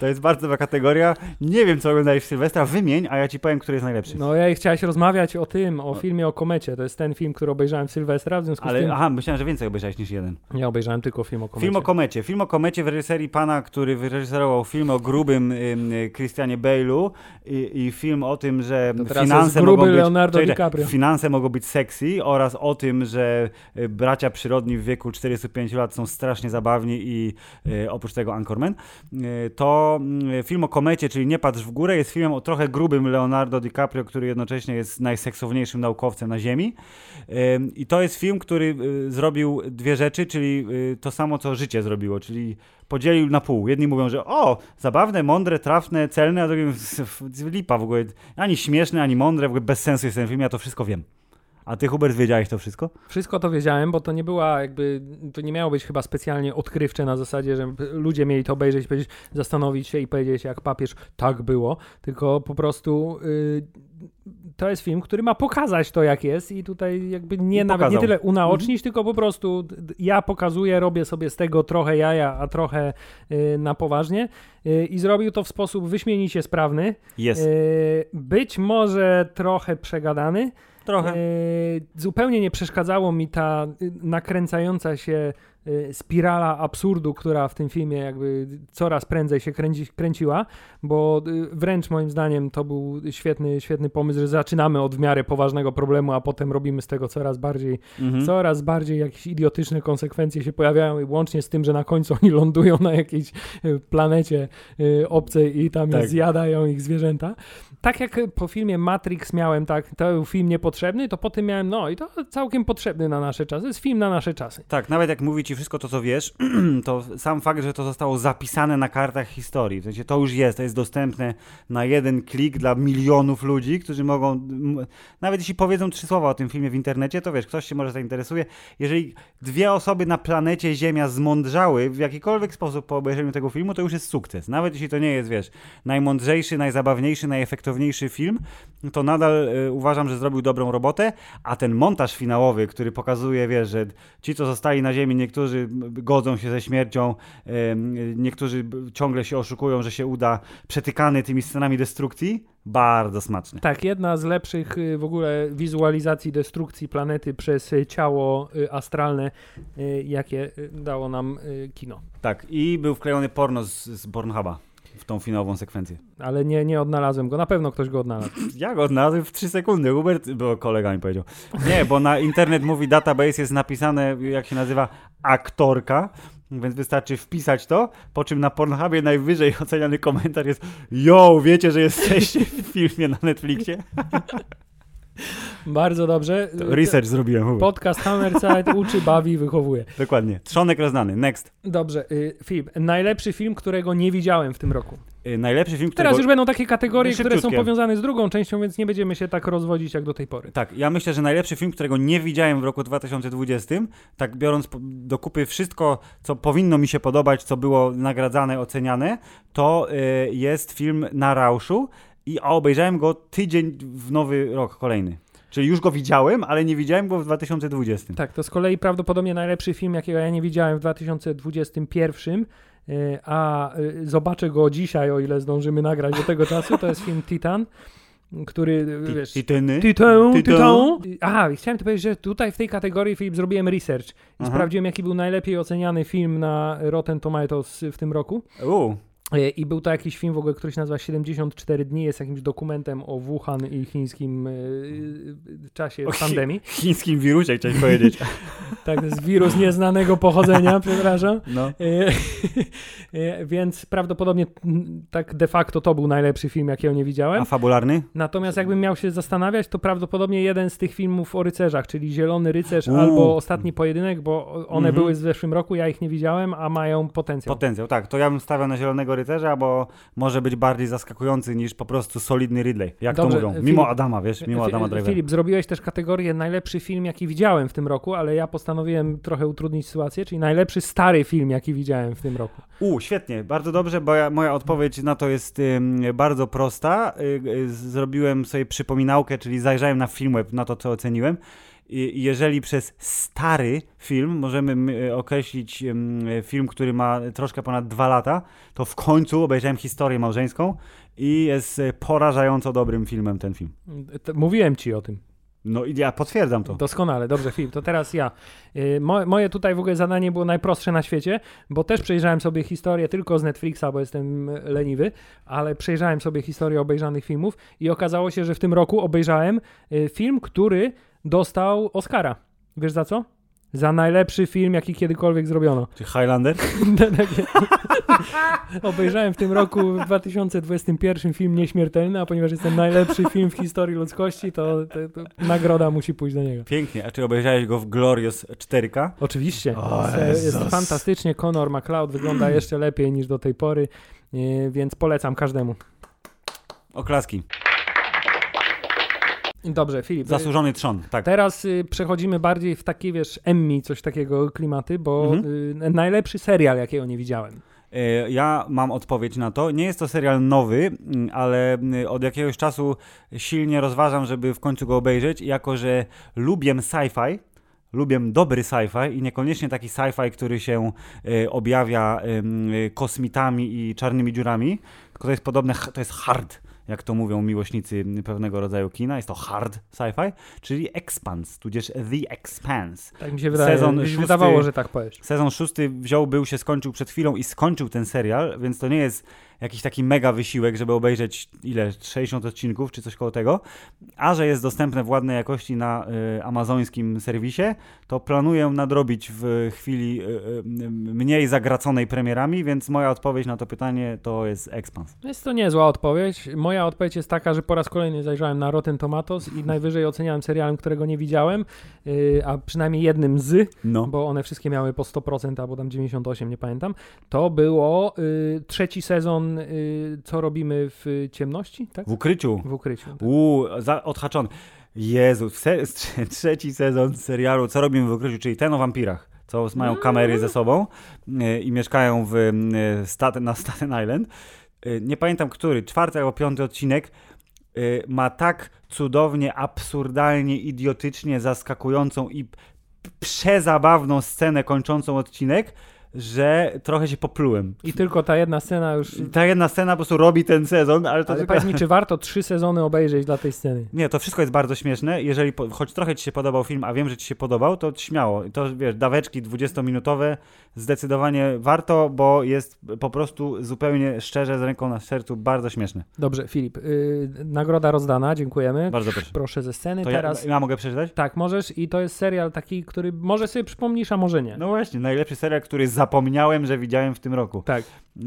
To jest bardzo dobra kategoria. Nie wiem, co oglądałeś w Sylwestra. Wymień, a ja ci powiem, który jest najlepszy. No ja chciałeś rozmawiać o tym, o filmie o komecie. To jest ten film, który obejrzałem w Sylwestra, w związku z Ale tym aha, myślałem, że więcej obejrzałeś niż jeden. ja obejrzałem tylko film o komecie. Film o komecie. Film o komecie w reżyserii pana, który wyreżyserował film o grubym ym, y, Christianie Bale'u i, i film o tym, że finanse mogą być, Leonardo DiCaprio. finanse mogą być sexy oraz o tym, że y, bracia przyrodni w wieku 45 lat są strasznie zabawni i y, oprócz tego Anchorman. Y, to y, film o komecie, czyli Nie patrz w górę, jest filmem o trochę grubym Leonardo DiCaprio, który jednocześnie jest najseksowniejszym naukowcem na ziemi. I to jest film, który y, zrobił dwie rzeczy, czyli y, to to samo, co życie zrobiło, czyli podzielił na pół. Jedni mówią, że o, zabawne, mądre, trafne, celne, a drugi lipa w ogóle, ani śmieszne, ani mądre, w ogóle bez sensu jest ten film, ja to wszystko wiem. A ty, Hubert, wiedziałeś to wszystko? Wszystko to wiedziałem, bo to nie była jakby, to nie miało być chyba specjalnie odkrywcze na zasadzie, że ludzie mieli to obejrzeć, powiedzieć, zastanowić się i powiedzieć jak papież, tak było, tylko po prostu y, to jest film, który ma pokazać to jak jest i tutaj jakby nie nawet nie tyle unaocznić, tylko po prostu ja pokazuję, robię sobie z tego trochę jaja, a trochę y, na poważnie y, i zrobił to w sposób wyśmienicie sprawny, Jest. y, być może trochę przegadany, Trochę. E, zupełnie nie przeszkadzało mi ta y, nakręcająca się y, spirala absurdu, która w tym filmie jakby coraz prędzej się kręci, kręciła, bo y, wręcz moim zdaniem to był świetny, świetny pomysł, że zaczynamy od w miarę poważnego problemu, a potem robimy z tego coraz bardziej, Mhm. coraz bardziej jakieś idiotyczne konsekwencje się pojawiają i łącznie z tym, że na końcu oni lądują na jakiejś y, planecie y, obcej i tam Tak. zjadają ich zwierzęta. Tak jak po filmie Matrix miałem tak, to był film niepotrzebny, to po tym miałem, no i to całkiem potrzebny na nasze czasy. To jest film na nasze czasy. Tak, nawet jak mówi ci wszystko to, co wiesz, *clears throat* to sam fakt, że to zostało zapisane na kartach historii, w sensie to już jest, to jest dostępne na jeden klik dla milionów ludzi, którzy mogą, nawet jeśli powiedzą trzy słowa o tym filmie w internecie, to wiesz, ktoś się może zainteresuje. Jeżeli dwie osoby na planecie Ziemia zmądrzały w jakikolwiek sposób po obejrzeniu tego filmu, to już jest sukces. Nawet jeśli to nie jest, wiesz, najmądrzejszy, najzabawniejszy, najefektowniejszy film, to nadal y, uważam, że zrobił dobrą robotę, a ten montaż finałowy, który pokazuje, wiesz, że ci, co zostali na ziemi, niektórzy godzą się ze śmiercią, niektórzy ciągle się oszukują, że się uda, przetykany tymi scenami destrukcji, bardzo smaczny. Tak, jedna z lepszych y, w ogóle wizualizacji destrukcji planety przez ciało y, astralne, y, jakie dało nam kino. Tak, i był wklejony porno z, z Pornhuba w tą finałową sekwencję. Ale nie, nie odnalazłem go. Na pewno ktoś go odnalazł. Ja go odnalazłem w 3 sekundy. Hubert, bo kolega mi powiedział. Nie, bo na Internet Movie Database jest napisane, jak się nazywa, aktorka, więc wystarczy wpisać to, po czym na Pornhubie najwyżej oceniany komentarz jest Yo, wiecie, że jesteście w filmie na Netflixie? *laughs* Bardzo dobrze. To research zrobiłem. Podcast Hammerside *laughs* uczy, bawi, wychowuje. Dokładnie. Trzonek roznany. Next. Dobrze, y, Filip. Najlepszy film, którego nie widziałem w tym roku. Y, najlepszy film, którego... Teraz już będą takie kategorie, które są powiązane z drugą częścią, więc nie będziemy się tak rozwodzić jak do tej pory. Tak, ja myślę, że najlepszy film, którego nie widziałem w roku 2020, tak biorąc do kupy wszystko, co powinno mi się podobać, co było nagradzane, oceniane, to y, jest film Na Rauszu i obejrzałem go tydzień w nowy rok kolejny. Czyli już go widziałem, ale nie widziałem go w 2020. Tak, to z kolei prawdopodobnie najlepszy film, jakiego ja nie widziałem w 2021, y, a y, zobaczę go dzisiaj, o ile zdążymy nagrać do tego czasu, to jest film Titan, który, y, wiesz... Titany. Titan, Titan. Titan. Aha, chciałem to powiedzieć, że tutaj w tej kategorii Filip zrobiłem research i Aha. sprawdziłem, jaki był najlepiej oceniany film na Rotten Tomatoes w tym roku. U, E, I był to jakiś film w ogóle, który się nazywa 74 dni, jest jakimś dokumentem o Wuhan i chińskim e, e, czasie O chi- pandemii. chińskim wirusie chciałeś *laughs* powiedzieć. Tak, to jest wirus nieznanego pochodzenia, *laughs* przepraszam. No. E, *laughs* e, Więc prawdopodobnie tak de facto to był najlepszy film, jakiego nie widziałem. A fabularny? Natomiast jakbym miał się zastanawiać, to prawdopodobnie jeden z tych filmów o rycerzach, czyli Zielony Rycerz Uuu. albo Ostatni Pojedynek, bo one Mhm. były w zeszłym roku, ja ich nie widziałem, a mają potencjał. Potencjał, tak. To ja bym stawiał na Zielonego Rycerza, bo może być bardziej zaskakujący niż po prostu solidny Ridley. Jak Dobrze, to mówią. Filip- Mimo Adama, wiesz, mimo Fi- Adama Drivera. Filip, zrobiłeś też kategorię najlepszy film, jaki widziałem w tym roku, ale ja postanowiłem trochę utrudnić sytuację, czyli najlepszy stary film, jaki widziałem w tym roku. U, świetnie, bardzo dobrze, bo ja, moja odpowiedź na to jest ym, bardzo prosta. Y, y, zrobiłem sobie przypominałkę, czyli zajrzałem na Filmweb, na to, co oceniłem. Jeżeli przez stary film możemy y, określić y, film, który ma troszkę ponad dwa lata, to w końcu obejrzałem historię małżeńską i jest y, porażająco dobrym filmem ten film. Mówiłem ci o tym. No i ja potwierdzam to. Doskonale, dobrze, Filip. To teraz ja. Mo, moje tutaj w ogóle zadanie było najprostsze na świecie, bo też przejrzałem sobie historię tylko z Netflixa, bo jestem leniwy, ale przejrzałem sobie historię obejrzanych filmów i okazało się, że w tym roku obejrzałem film, który dostał Oscara. Wiesz za co? Za najlepszy film, jaki kiedykolwiek zrobiono. Czy Highlander? *laughs* *laughs* Obejrzałem w tym roku, w 2021 film Nieśmiertelny, a ponieważ jest to najlepszy film w historii ludzkości, to, to, to nagroda musi pójść do niego. Pięknie. A czy obejrzałeś go w Glorious 4K? Oczywiście. O, jest, jest fantastycznie. Conor McLeod wygląda jeszcze lepiej niż do tej pory, e, więc polecam każdemu. Oklaski. Dobrze, Filip. e, Zasłużony trzon, tak. Teraz y, przechodzimy bardziej w takie, wiesz, Emmy, coś takiego klimaty, bo Mhm. y, najlepszy serial, jakiego nie widziałem. E, Ja mam odpowiedź na to. Nie jest to serial nowy, mm, ale mm, od jakiegoś czasu silnie rozważam, żeby w końcu go obejrzeć. Jako, że lubię sci-fi, lubię dobry sci-fi i niekoniecznie taki sci-fi, który się e, objawia kosmitami i czarnymi dziurami, tylko to jest podobne, to jest hard. Jak to mówią miłośnicy pewnego rodzaju kina, jest to hard sci-fi, czyli Expanse, tudzież The Expanse. Tak mi się wydaje, Sezon mi się szósty- wydawało, że tak powiesz. Sezon szósty wziął, był, się skończył przed chwilą i skończył ten serial, więc to nie jest jakiś taki mega wysiłek, żeby obejrzeć ile, 60 odcinków czy coś koło tego, a że jest dostępne w ładnej jakości na y, amazońskim serwisie, to planuję nadrobić w chwili y, y, mniej zagraconej premierami, więc moja odpowiedź na to pytanie to jest Expans. Jest to niezła odpowiedź. Moja odpowiedź jest taka, że po raz kolejny zajrzałem na Rotten Tomatoes i najwyżej oceniałem serialem, którego nie widziałem, yy, a przynajmniej jednym z, No. bo one wszystkie miały po 100% albo tam 98, nie pamiętam. To było yy, trzeci sezon yy, Co robimy w ciemności, tak? W ukryciu. W ukryciu. Tak. Uuu, odhaczony. Jezu, se, trzeci sezon serialu Co robimy w ukryciu, czyli ten o wampirach, co mają kamery ze sobą y, i mieszkają w, y, Staten, na Staten Island. Y, nie pamiętam który, czwarty albo piąty odcinek y, ma tak cudownie, absurdalnie, idiotycznie zaskakującą i przezabawną scenę kończącą odcinek, że trochę się poplułem. I tylko ta jedna scena już... Ta jedna scena po prostu robi ten sezon, ale to Ale tylko... powiedz mi, czy warto trzy sezony obejrzeć dla tej sceny? Nie, to wszystko jest bardzo śmieszne. Jeżeli po, choć trochę ci się podobał film, a wiem, że ci się podobał, to śmiało. To wiesz, daweczki 20-minutowe zdecydowanie warto, bo jest po prostu zupełnie szczerze z ręką na sercu bardzo śmieszne. Dobrze, Filip, yy, nagroda rozdana, dziękujemy. Bardzo proszę. Proszę ze sceny. To Teraz ja, ja mogę przeczytać? tak, możesz i to jest serial taki, który może sobie przypomnisz, a może nie. No właśnie, najlepszy serial, który zapomniałem, że widziałem w tym roku. Tak.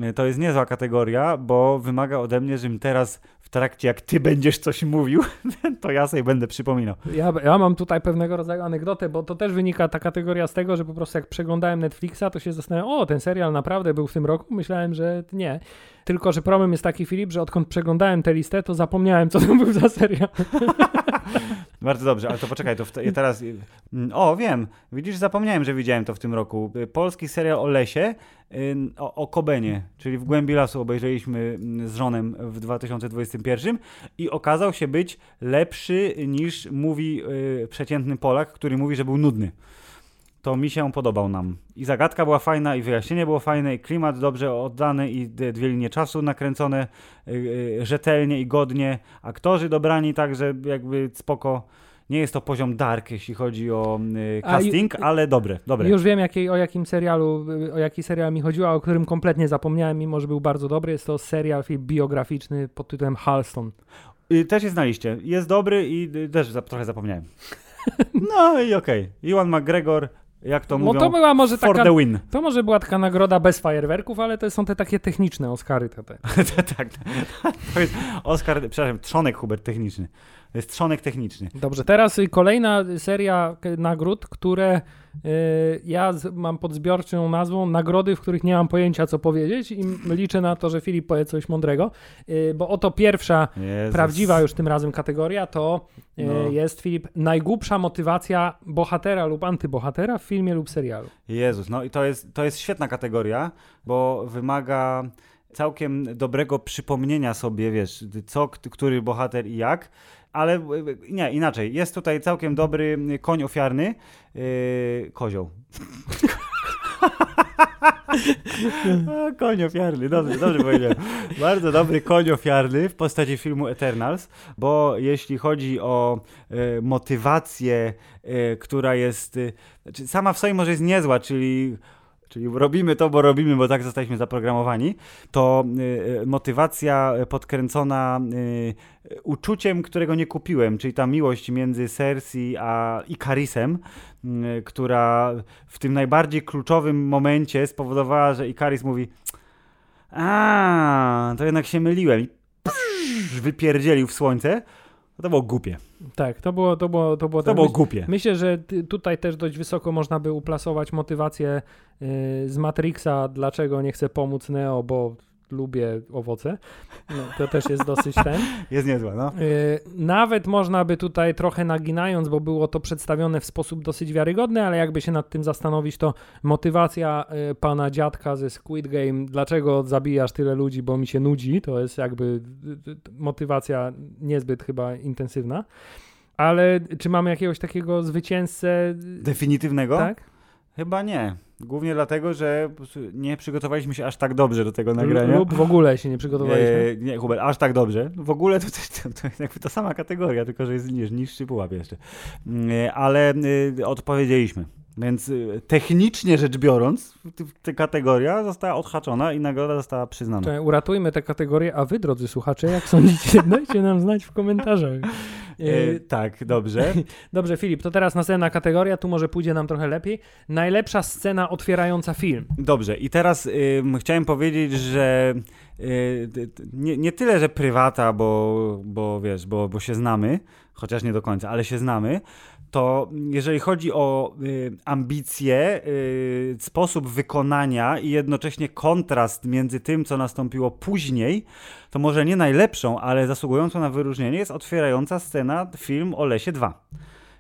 Y, To jest niezła kategoria, bo wymaga ode mnie, żebym teraz w trakcie, jak ty będziesz coś mówił, *laughs* to ja sobie będę przypominał. Ja, ja mam tutaj pewnego rodzaju anegdotę, bo to też wynika ta kategoria z tego, że po prostu jak przeglądałem Netflixa, to się zastanawiałem, o, ten serial naprawdę był w tym roku? Myślałem, że nie. Tylko, że problem jest taki, Filip, że odkąd przeglądałem tę listę, to zapomniałem, co to był za serial. *laughs* *laughs* Bardzo dobrze, ale to poczekaj, to te, teraz. y, mm, O, wiem. Widzisz, zapomniałem, że widziałem to w tym roku. Y, Polski serial o lesie, y, o, o Kobenie, czyli w głębi lasu obejrzeliśmy mm, z żonem w 2021 i okazał się być lepszy niż mówi przeciętny Polak, który mówi, że był nudny. To mi się podobał nam. I zagadka była fajna, i wyjaśnienie było fajne, i klimat dobrze oddany, i dwie linie czasu nakręcone y, y, rzetelnie i godnie. Aktorzy dobrani także jakby spoko. Nie jest to poziom dark, jeśli chodzi o y, casting, ale dobre, dobre. Już wiem, jakiej, o jakim serialu, o jaki serial mi chodziło, a o którym kompletnie zapomniałem, mimo że był bardzo dobry. Jest to serial biograficzny pod tytułem Halston. Y, też jest na liście. Jest dobry i y, też za, trochę zapomniałem. *laughs* No i okej. Iwan McGregor, jak to No mówią, to była może for taka, the win. to może była taka nagroda bez fajerwerków, ale to są te takie techniczne Oscary. Te, te. *laughs* tak, *laughs* to jest Oscar, przepraszam, trzonek Hubert techniczny. To jest trzonek techniczny. Dobrze, teraz y, kolejna seria nagród, które y, ja mam pod zbiorczą nazwą nagrody, w których nie mam pojęcia co powiedzieć i liczę na to, że Filip powie coś mądrego, y, bo oto pierwsza Jezus. prawdziwa już tym razem kategoria to No. jest Filip najgłupsza motywacja bohatera lub antybohatera w filmie lub serialu. Jezus, no i to jest, to jest świetna kategoria, bo wymaga całkiem dobrego przypomnienia sobie, wiesz, co, który bohater i jak, ale y, nie, inaczej. Jest tutaj całkiem dobry koń ofiarny, yy, kozioł. *laughs* Koń ofiarny, dobrze, dobrze powiedziałem. Bardzo dobry koń ofiarny w postaci filmu Eternals, bo jeśli chodzi o e, motywację, e, która jest e, znaczy sama w sobie może jest niezła, czyli Czyli robimy to, bo robimy, bo tak zostaliśmy zaprogramowani. To y, y, motywacja podkręcona y, uczuciem, którego nie kupiłem, czyli ta miłość między Cersei a Ikarisem, y, która w tym najbardziej kluczowym momencie spowodowała, że Ikaris mówi A, to jednak się myliłem. I psz, wypierdzielił w słońce. To było głupie. Tak, to było, to było, to było, To tak. było głupie. Myślę, że tutaj też dość wysoko można by uplasować motywację y, z Matrixa, dlaczego nie chcę pomóc Neo, bo lubię owoce. No, to też jest dosyć ten. *laughs* Jest niezła, no. Y, Nawet można by tutaj trochę naginając, bo było to przedstawione w sposób dosyć wiarygodny, ale jakby się nad tym zastanowić, to motywacja y, pana dziadka ze Squid Game, dlaczego zabijasz tyle ludzi, bo mi się nudzi, to jest jakby y, motywacja niezbyt chyba intensywna. Ale czy mamy jakiegoś takiego zwycięzcę? Definitywnego? Tak? Chyba nie. Głównie dlatego, że nie przygotowaliśmy się aż tak dobrze do tego nagrania. Lub w ogóle się nie przygotowaliśmy. E, nie, Hubert, aż tak dobrze. W ogóle to, to, to, jakby ta sama kategoria, tylko że jest niż, niższy pułap jeszcze. Mm, e, Ale e, odpowiedzieliśmy. Więc e, technicznie rzecz biorąc, ta kategoria została odhaczona i nagroda została przyznana. Uratujmy tę kategorię, a wy, drodzy słuchacze, jak sądzicie, *laughs* dajcie nam znać w komentarzach. E, Y, tak, dobrze. *laughs* Dobrze, Filip, to teraz następna kategoria, tu może pójdzie nam trochę lepiej. Najlepsza scena otwierająca film. Dobrze, i teraz chciałem powiedzieć, że y, nie, nie tyle, że prywata, bo, bo wiesz, bo, bo się znamy, chociaż nie do końca, ale się znamy, to jeżeli chodzi o y, ambicje, y, sposób wykonania i jednocześnie kontrast między tym, co nastąpiło później, to może nie najlepszą, ale zasługującą na wyróżnienie jest otwierająca scena film o Lesie 2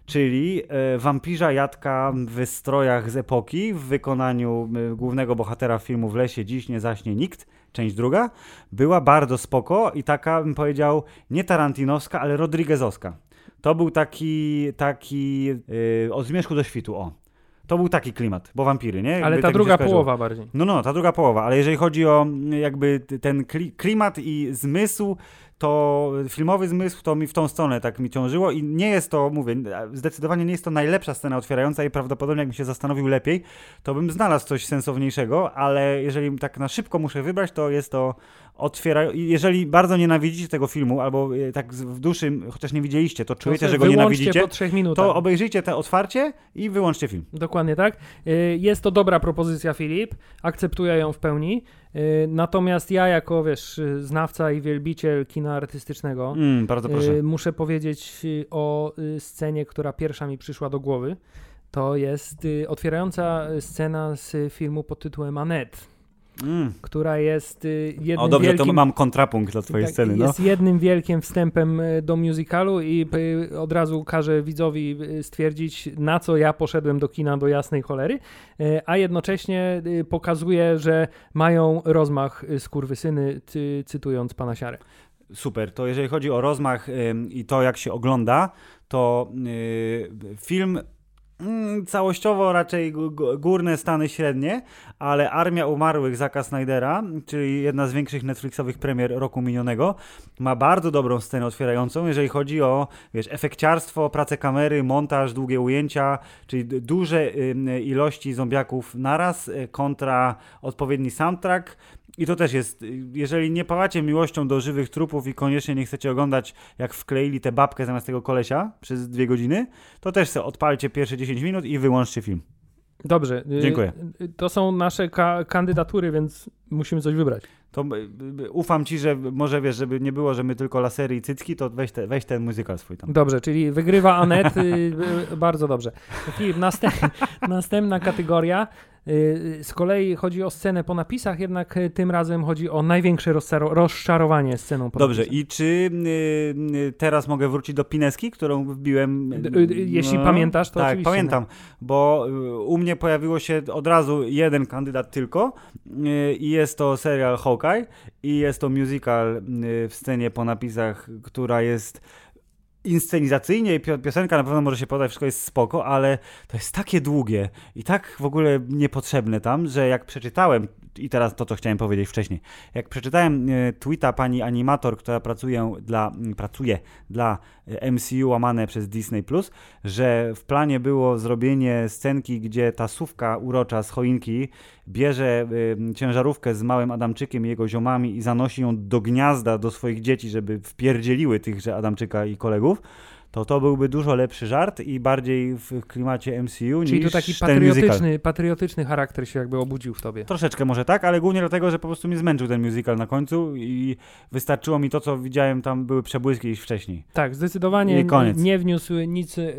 czyli e, wampirza Jadka w strojach z epoki w wykonaniu e, głównego bohatera filmu W lesie dziś nie zaśnie nikt, część druga, była bardzo spoko i taka, bym powiedział, nie tarantinowska, ale rodriguezowska. To był taki, taki e, od zmierzchu do świtu, o. To był taki klimat, bo wampiry, nie? Ale Jakby ta tak druga połowa bardziej. No, no, ta druga połowa, ale jeżeli chodzi o mm, jakby ten kli- klimat i zmysł, to filmowy zmysł to mi w tą stronę tak mi ciążyło i nie jest to, mówię, zdecydowanie nie jest to najlepsza scena otwierająca i prawdopodobnie jakbym się zastanowił lepiej, to bym znalazł coś sensowniejszego, ale jeżeli tak na szybko muszę wybrać, to jest to otwiera... Jeżeli bardzo nienawidzicie tego filmu, albo e, tak w duszy, chociaż nie widzieliście, to czujecie, To że go nienawidzicie, po trzech minutach. to obejrzyjcie te otwarcie i wyłączcie film. Dokładnie tak. Y, Jest to dobra propozycja, Filip. Akceptuję ją w pełni. Y, Natomiast ja, jako wiesz, znawca i wielbiciel kina artystycznego, Mm, y, muszę powiedzieć y, o scenie, która pierwsza mi przyszła do głowy. To jest otwierająca scena z filmu pod tytułem Annette, Mm. która jest y, jednym O dobrze, wielkim... to mam kontrapunkt dla twojej tak, sceny, no. Jest jednym wielkim wstępem y, do musicalu i y, od razu każę widzowi stwierdzić, na co ja poszedłem do kina do jasnej cholery, a jednocześnie pokazuje, że mają rozmach skurwysyny, ty, cytując pana Siarę. Super. To jeżeli chodzi o rozmach i to, jak się ogląda, to film całościowo raczej gó- gó- górne stany średnie, ale Armia Umarłych Zaka Snydera, czyli jedna z większych Netflixowych premier roku minionego, ma bardzo dobrą scenę otwierającą, jeżeli chodzi o wiesz, efekciarstwo, pracę kamery, montaż, długie ujęcia, czyli duże ilości zombiaków naraz y, kontra odpowiedni soundtrack. I to też jest, jeżeli nie pałacie miłością do żywych trupów i koniecznie nie chcecie oglądać, jak wkleili tę babkę zamiast tego kolesia przez dwie godziny, to też sobie odpalcie pierwsze 10 minut i wyłączcie film. Dobrze. y, Dziękuję. To są nasze ka- kandydatury, więc musimy coś wybrać. To y, y, ufam ci, że może wiesz, żeby nie było, że my tylko lasery i cycki, to weź, te, weź ten muzyka swój tam. Dobrze, czyli wygrywa Anet. bardzo dobrze. Filip, następ, *laughs* następna kategoria. Y, Z kolei chodzi o scenę po napisach, jednak y, tym razem chodzi o największe rozczaro- rozczarowanie sceną po Dobrze, napisach. i czy y, teraz mogę wrócić do Pineski, którą wbiłem? Jeśli pamiętasz, to Tak, oczywiście, pamiętam, bo u mnie pojawiło się od razu jeden kandydat tylko i jest to serial Hawkeye i jest to musical w scenie po napisach, która jest inscenizacyjnie piosenka na pewno może się podać, wszystko jest spoko, ale to jest takie długie i tak w ogóle niepotrzebne tam, że jak przeczytałem i teraz to, co chciałem powiedzieć wcześniej. Jak przeczytałem e, tweeta pani animator, która pracuje dla, m, pracuje dla e, MCU łamane przez Disney+, że w planie było zrobienie scenki, gdzie ta sówka urocza z choinki bierze y, ciężarówkę z małym Adamczykiem i jego ziomami i zanosi ją do gniazda do swoich dzieci, żeby wpierdzieliły tychże Adamczyka i kolegów, to to byłby dużo lepszy żart i bardziej w klimacie MCU Czyli niż tu taki ten musical. patriotyczny, patriotyczny charakter się jakby obudził w tobie. Troszeczkę może tak, ale głównie dlatego, że po prostu mnie zmęczył ten musical na końcu i wystarczyło mi to, co widziałem, tam były przebłyski gdzieś wcześniej. Tak, zdecydowanie nie wniósł nic e, e,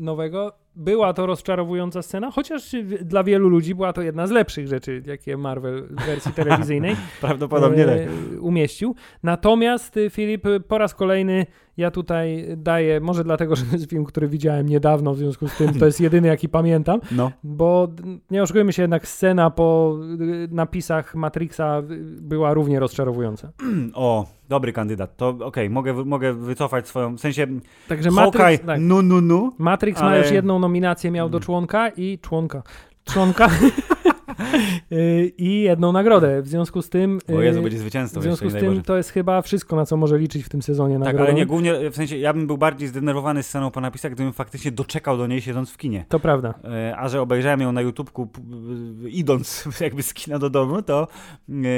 nowego. Była to rozczarowująca scena, chociaż dla wielu ludzi była to jedna z lepszych rzeczy, jakie Marvel w wersji *laughs* telewizyjnej Prawdopodobnie e, umieścił. Natomiast y, Filip, y, po raz kolejny ja tutaj daję, może dlatego, *laughs* że to jest film, który widziałem niedawno, w związku z tym to jest jedyny, jaki pamiętam, No. bo nie oszukujmy się, jednak scena po y, napisach Matrixa była równie rozczarowująca. *clears throat* O, dobry kandydat. To okej, mogę, wy- mogę wycofać swoją, w sensie Także Hawkeye, Matrix, tak, nu, nu, nu. Matrix ma ale- już jedną nominację, miał do członka i członka. Członka *laughs* *laughs* i jedną nagrodę. W związku z tym. O Jezu, y, będzie zwycięzcą w związku z tym to jest chyba wszystko, na co może liczyć w tym sezonie Tak, nagrodowym. ale nie głównie, w sensie ja bym był bardziej zdenerwowany sceną po napisach, gdybym faktycznie doczekał do niej siedząc w kinie. To prawda. E, A że obejrzałem ją na YouTubku idąc *laughs* jakby z kina do domu, to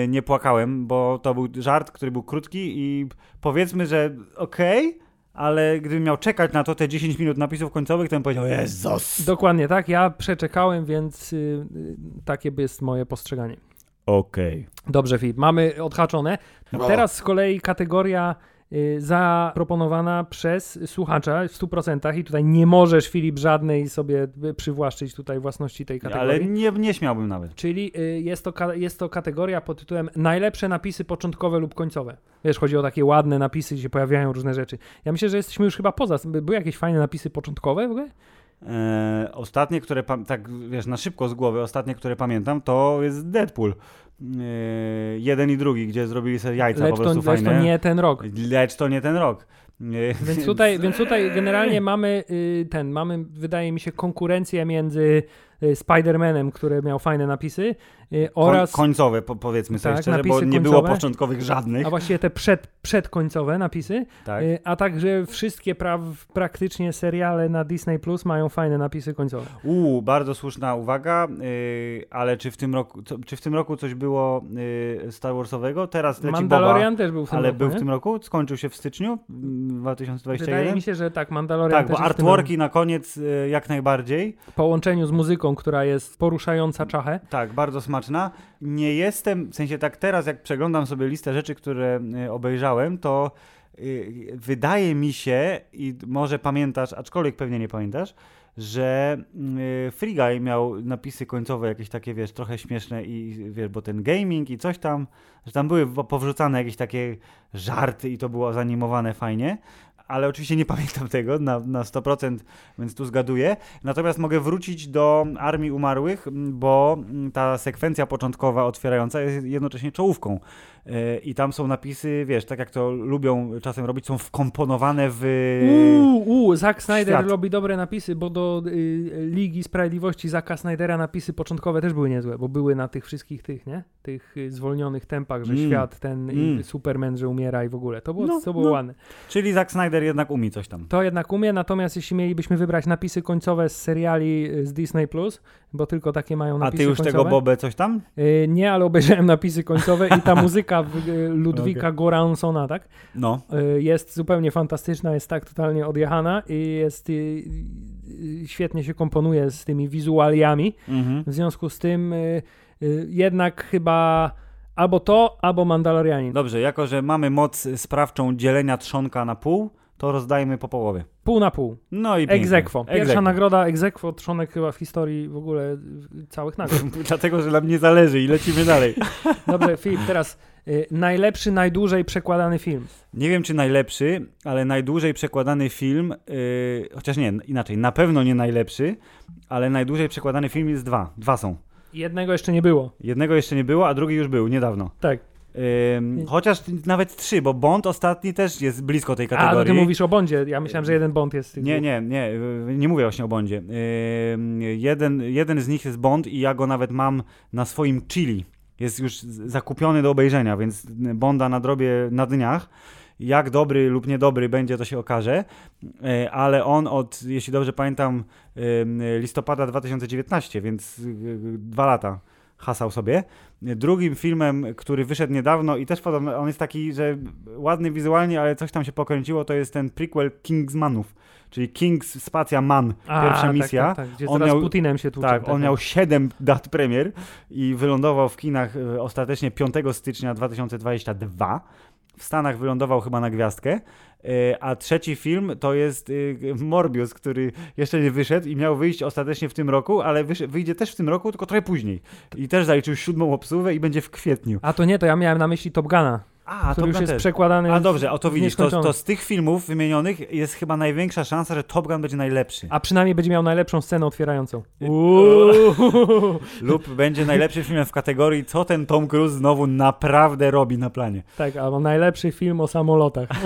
nie płakałem, bo to był żart, który był krótki i powiedzmy, że okej, ale gdybym miał czekać na to te 10 minut napisów końcowych, to bym powiedział Jezus! Dokładnie tak. Ja przeczekałem, więc y, y, takie jest moje postrzeganie. Okej. Dobrze, Filip, mamy odhaczone. O. Teraz z kolei kategoria y, zaproponowana przez słuchacza w 100% i tutaj nie możesz, Filip, żadnej sobie y, przywłaszczyć tutaj własności tej kategorii. Ale nie, nie śmiałbym nawet. Czyli y, jest to, jest to kategoria pod tytułem najlepsze napisy początkowe lub końcowe. Wiesz, chodzi o takie ładne napisy, gdzie się pojawiają różne rzeczy. Ja myślę, że jesteśmy już chyba poza. by- Były jakieś fajne napisy początkowe w ogóle? E, ostatnie, które tak wiesz, na szybko z głowy, ostatnie, które pamiętam, to jest Deadpool. E, jeden i drugi, gdzie zrobili sobie jajca Lecz po to, prostu lecz to fajne. nie ten rok. Lecz to nie ten rok. Więc tutaj, więc tutaj generalnie mamy y, ten, mamy, wydaje mi się, konkurencję między Spider-Manem, który miał fajne napisy, y, oraz, Koń, końcowe, po, powiedzmy sobie Tak, szczerze, bo nie było końcowe. początkowych żadnych. a właściwie te przed, przedkońcowe napisy, Tak. y, a także wszystkie pra, praktycznie seriale na Disney Plus mają fajne napisy końcowe. Uuu, bardzo słuszna uwaga, ale czy w tym roku, czy w tym roku coś było Star Warsowego? Teraz leci Mandalorian Boba, też był w tym ale roku, był w nie? tym roku? Skończył się w styczniu mm, 2021? Wydaje mi się, że tak, Mandalorian tak, też bo w artworki na koniec jak najbardziej. w połączeniu z muzyką, która jest poruszająca czachę. Tak, bardzo smaczna. Nie jestem, w sensie tak teraz jak przeglądam sobie listę rzeczy, które y, obejrzałem, to y, wydaje mi się, i może pamiętasz, aczkolwiek pewnie nie pamiętasz, że y, Guy miał napisy końcowe jakieś takie, wiesz, trochę śmieszne i wiesz, bo ten gaming i coś tam, że tam były po- powrzucane jakieś takie żarty i to było zanimowane fajnie. Ale oczywiście nie pamiętam tego na, na 100%, więc tu zgaduję. Natomiast mogę wrócić do Armii Umarłych, bo ta sekwencja początkowa otwierająca jest jednocześnie czołówką. I tam są napisy, wiesz, tak jak to lubią czasem robić, są wkomponowane w... Uuu, uu, Zack Snyder świat. robi dobre napisy, bo do y, Ligi Sprawiedliwości Zacka Snydera napisy początkowe też były niezłe, bo były na tych wszystkich tych, nie? Tych y, zwolnionych tempach, że Mm. świat ten Mm. y, Superman, że umiera i w ogóle. To było, No, to było no. ładne. Czyli Zack Snyder jednak umie coś tam. To jednak umie, natomiast jeśli mielibyśmy wybrać napisy końcowe z seriali y, z Disney+, Plus, bo tylko takie mają A napisy ty już końcowe. tego Bobę coś tam? Y, nie, ale obejrzałem napisy końcowe i ta *laughs* muzyka y, Ludwika Goransona, tak? No. Y, jest zupełnie fantastyczna, jest tak totalnie odjechana i jest świetnie się komponuje z tymi wizualiami. Mhm. W związku z tym jednak chyba albo to, albo Mandalorianin. Dobrze, jako że mamy moc sprawczą dzielenia trzonka na pół, to rozdajmy po połowie. Pół na pół. No i. Egzekwo. Pierwsza Egzekwo. nagroda egzekwo trzonek chyba w historii w ogóle y, całych nagród. *laughs* Dlatego, że nam nie zależy i lecimy dalej. *laughs* Dobrze, Filip, teraz y, najlepszy, najdłużej przekładany film. Nie wiem, czy najlepszy, ale najdłużej przekładany film, yy, chociaż nie, inaczej, na pewno nie najlepszy, ale najdłużej przekładany film jest dwa. Dwa są. Jednego jeszcze nie było. Jednego jeszcze nie było, a drugi już był, niedawno. Tak. Ym, chociaż nawet trzy, bo Bond ostatni też jest blisko tej A, to kategorii. ty mówisz o Bondzie. Ja myślałem, że jeden Bond jest. Nie, nie, nie, y, nie mówię właśnie o Bondzie. Ym, jeden, jeden z nich jest Bond i ja go nawet mam na swoim chili. Jest już zakupiony do obejrzenia, więc Bonda nadrobię na dniach. Jak dobry lub niedobry będzie, to się okaże. Y, Ale on od, jeśli dobrze pamiętam, listopada 2019, więc y, y, dwa lata hasał sobie. Drugim filmem, który wyszedł niedawno i też podobno, on jest taki, że ładny wizualnie, ale coś tam się pokręciło, to jest ten prequel Kingsmanów, czyli Kings Spacja Man, pierwsza tak, misja. Tak, tak, gdzie On miał- Putinem się tłucze. Tak, on miał 7 dat premier i wylądował w kinach e, ostatecznie 5 stycznia 2022. W Stanach wylądował chyba na gwiazdkę. E, A trzeci film to jest e, Morbius, który jeszcze nie wyszedł i miał wyjść ostatecznie w tym roku, ale wyjdzie też w tym roku, tylko trochę później. I też zaliczył siódmą obsługę i będzie w kwietniu. A to nie, to ja miałem na myśli Top Guna, A, który już jest też. przekładany A dobrze, o to widzisz, to, to z tych filmów wymienionych jest chyba największa szansa, że Top Gun będzie najlepszy. A przynajmniej będzie miał najlepszą scenę otwierającą. *laughs* Lub będzie najlepszym filmem w kategorii, co ten Tom Cruise znowu naprawdę robi na planie. Tak, albo najlepszy film o samolotach. *laughs*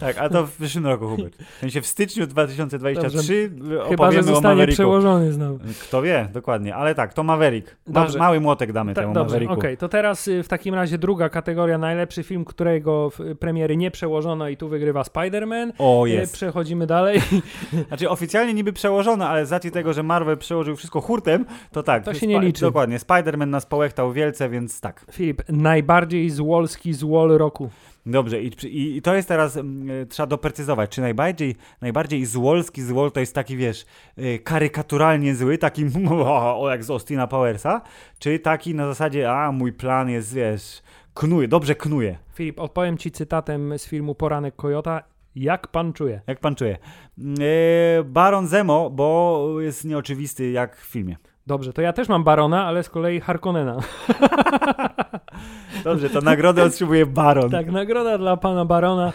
Tak, a to w przyszłym roku, Hubert. W sensie w styczniu 2023 Chyba, opowiemy że zostanie przełożony znowu. Kto wie, dokładnie. Ale tak, to Maverick. Ma, Dobrze. mały młotek damy Tak, temu dobrze, Mavericku. okej. To teraz y, w takim razie druga kategoria, najlepszy film, którego premiery nie przełożono i tu wygrywa Spider-Man. O, Y, jest. Przechodzimy dalej. *laughs* Znaczy oficjalnie niby przełożone, ale z racji tego, że Marvel przełożył wszystko hurtem, to tak. To się nie liczy. Dokładnie. Spider-Man nas połechtał wielce, więc tak. Filip, najbardziej złolski złol roku. Dobrze, i, i, i to jest teraz, e, trzeba doprecyzować, czy najbardziej, najbardziej złolski złol to jest taki, wiesz, e, karykaturalnie zły, taki *laughs* o, jak z Austina Powersa, czy taki na zasadzie, a mój plan jest, wiesz, knuje, dobrze knuje. Filip, odpowiem ci cytatem z filmu Poranek Kojota. Jak pan czuje? Jak pan czuje? E, Baron Zemo, bo jest nieoczywisty jak w filmie. Dobrze, to ja też mam Barona, ale z kolei Harkonnena. *laughs* Dobrze, to nagrodę otrzymuje Baron. Tak, nagroda dla pana Barona.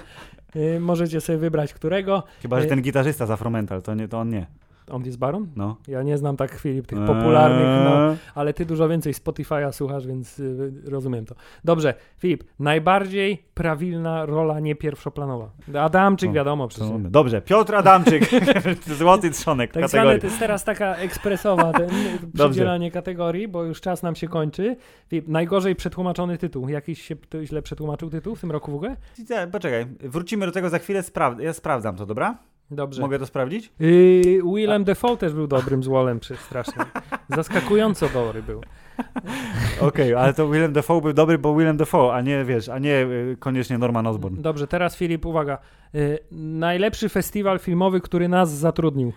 Y, możecie sobie wybrać którego. Chyba, że ten gitarzysta z Afromental, to, nie, to on nie. On jest Baron? No. Ja nie znam tak Filip tych popularnych, no, Eee. ale ty dużo więcej Spotify'a słuchasz, więc y, rozumiem to. Dobrze, Filip, najbardziej prawilna rola nie pierwszoplanowa. Adamczyk wiadomo przecież. Dobrze, Piotr Adamczyk, *laughs* złoty trzonek Tak kategorii. zwane, to jest teraz taka ekspresowa ten *laughs* przydzielanie kategorii, bo już czas nam się kończy. Filip, najgorzej przetłumaczony tytuł. Jakiś się źle przetłumaczył tytuł w tym roku w ogóle? Poczekaj, wrócimy do tego za chwilę, spra- ja sprawdzam to, dobra? Dobrze. Mogę to sprawdzić? Yy, Willem Dafoe też był dobrym złolem, strasznie. *laughs* Zaskakująco dobry był. *laughs* Okej, ale to Willem Dafoe był dobry, bo Willem Dafoe, a nie, wiesz, a nie y, koniecznie Norman Osborn. Dobrze, teraz Filip, uwaga. Yy, najlepszy festiwal filmowy, który nas zatrudnił.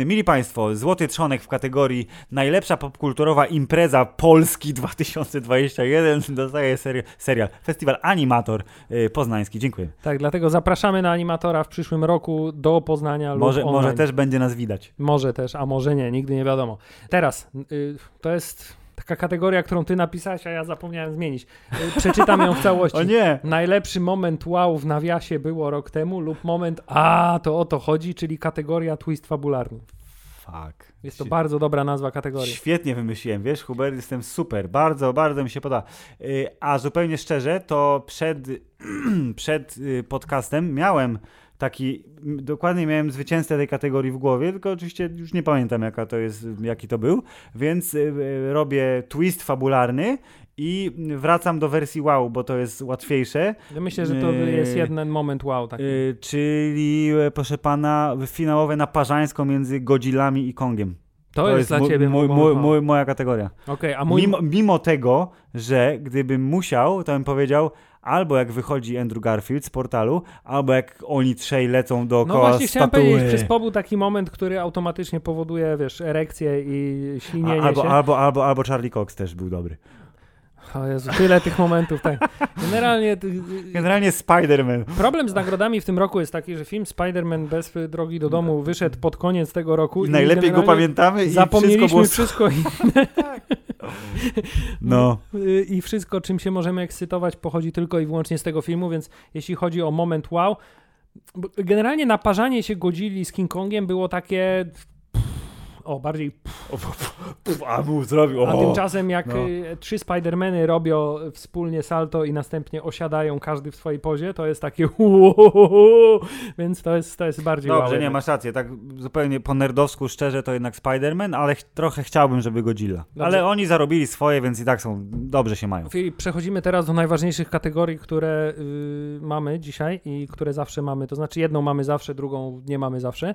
Y, Mili Państwo, złoty trzonek w kategorii najlepsza popkulturowa impreza Polski 2021 dostaje seri- serial, festiwal Animator y, Poznański. Dziękuję. Tak, dlatego zapraszamy na animatora w przyszłym roku do Poznania Może, lub może też będzie nas widać. Może też, a może nie, nigdy nie wiadomo. Teraz, y, to jest taka kategoria, którą ty napisałeś, a ja zapomniałem zmienić. Y, przeczytam ją w całości. *laughs* O nie! Najlepszy moment wow w nawiasie było rok temu lub moment a, to o to chodzi, czyli kategoria twist fabularny. Fuck. Jest to bardzo dobra nazwa kategorii. Świetnie wymyśliłem, wiesz, Hubert, jestem super, bardzo, bardzo mi się podoba. Y, A zupełnie szczerze, to przed, *clears throat* przed y, podcastem miałem taki, dokładnie miałem zwycięzcę tej kategorii w głowie, tylko oczywiście już nie pamiętam jaka to jest, jaki to był, więc y, y, robię twist fabularny i wracam do wersji wow, bo to jest łatwiejsze, Myślę, że to Yy. jest jeden moment wow. Taki. czyli e, proszę pana, finałowe naparzańsko między Godzillami i Kongiem. to, jest, dla ciebie mój, mój, mój, moja kategoria. Okej, a mój... Mimo, mimo tego, że gdybym musiał, to bym powiedział albo jak wychodzi Andrew Garfield z portalu, albo jak oni trzej lecą No dookoła właśnie chciałem statuły. powiedzieć, przez pobu taki moment, który automatycznie powoduje, wiesz, erekcję i ślinienie A, albo, się. albo, albo, albo Charlie Cox też był dobry. O Jezu, tyle tych momentów, tak. Generalnie Generalnie Spider-Man. problem z nagrodami w tym roku jest taki, że film Spider-Man bez drogi do domu wyszedł pod koniec tego roku. I najlepiej go pamiętamy i Zapomnieliśmy wszystko było... wszystko inne No. *laughs* y, i wszystko, czym się możemy ekscytować, pochodzi tylko i wyłącznie z tego filmu, więc jeśli chodzi o moment wow, generalnie naparzanie się Godzilli z King Kongiem było takie o, bardziej Puf, a mu zrobił. A tymczasem jak no. y, trzy Spidermany robią wspólnie salto i następnie osiadają każdy w swojej pozie, to jest takie *laughs* więc to jest, to jest bardziej Dobrze, wow nie, masz rację. Tak zupełnie po nerdowsku szczerze to jednak Spider-Man, ale ch trochę chciałbym, żeby Godzilla. Dobrze. Ale oni zarobili swoje, więc i tak są, dobrze się mają. Filip, przechodzimy teraz do najważniejszych kategorii, które y, mamy dzisiaj i które zawsze mamy. To znaczy jedną mamy zawsze, drugą nie mamy zawsze,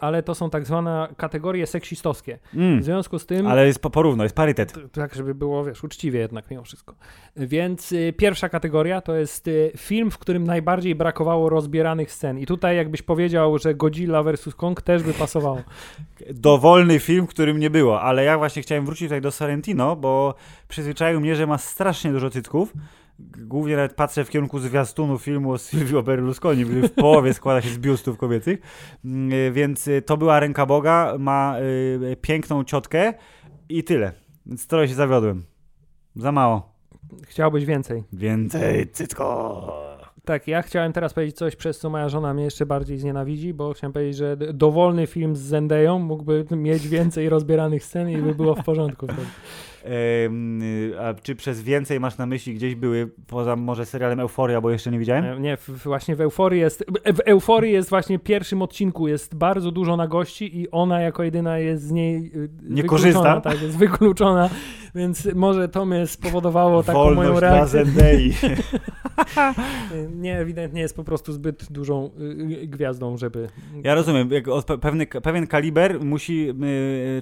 ale to są tak zwane kategorie seksistowskie. W Mm. związku z tym, Ale jest po- porówno, jest parytet. tak żeby było, wiesz, uczciwie jednak mimo wszystko. Więc y, pierwsza kategoria to jest y, film, w którym najbardziej brakowało rozbieranych scen. I tutaj jakbyś powiedział, że Godzilla vs. Kong też by pasowało. *laughs* Dowolny film, w którym nie było, ale ja właśnie chciałem wrócić tutaj do Sorrentino, bo przyzwyczaił mnie, że ma strasznie dużo cycków. Głównie nawet patrzę w kierunku zwiastunu filmu o Silvio Berlusconi, który w połowie składa się z biustów kobiecych. Mm, y, Więc y, to była ręka Boga, ma y, piękną ciotkę i tyle. Więc trochę się zawiodłem. Za mało. Chciałbyś więcej. Więcej cycko. Tak, ja chciałem teraz powiedzieć coś, przez co moja żona mnie jeszcze bardziej znienawidzi, bo chciałem powiedzieć, że dowolny film z Zendeją mógłby mieć więcej rozbieranych scen i by było w porządku. wtedy. *laughs* A czy przez więcej masz na myśli gdzieś były, poza może serialem Euforia, bo jeszcze nie widziałem? E, Nie, właśnie w Euforii jest, w Euforii jest właśnie w pierwszym odcinku jest bardzo dużo na gości i ona jako jedyna jest z niej y, Nie korzysta? Tak, jest wykluczona, więc może to mnie spowodowało taką moją Wolność dla reakcję. *laughs* *laughs* Nie, ewidentnie jest po prostu zbyt dużą y, gwiazdą, żeby... Ja rozumiem, pewny, pewien kaliber musi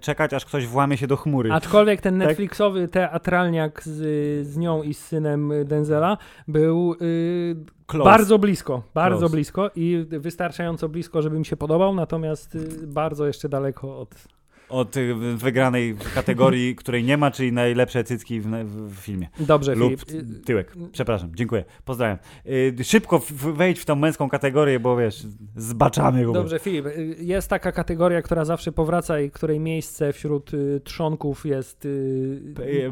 czekać, aż ktoś włamie się do chmury. Aczkolwiek ten Tak? Netflixowy teatralniak z, z nią i z synem Denzela był y, bardzo blisko, bardzo Close. blisko i wystarczająco blisko, żeby mi się podobał, natomiast y, bardzo jeszcze daleko od... Od y, wygranej kategorii, *laughs* której nie ma, czyli najlepsze cycki w, w, filmie. Dobrze, Lub Filip. y, tyłek. Przepraszam, dziękuję. Pozdrawiam. Y, szybko wejdź w tą męską kategorię, bo wiesz, zbaczamy go. Dobrze, Filip. y, Jest taka kategoria, która zawsze powraca i której miejsce wśród y, trzonków jest, y, y,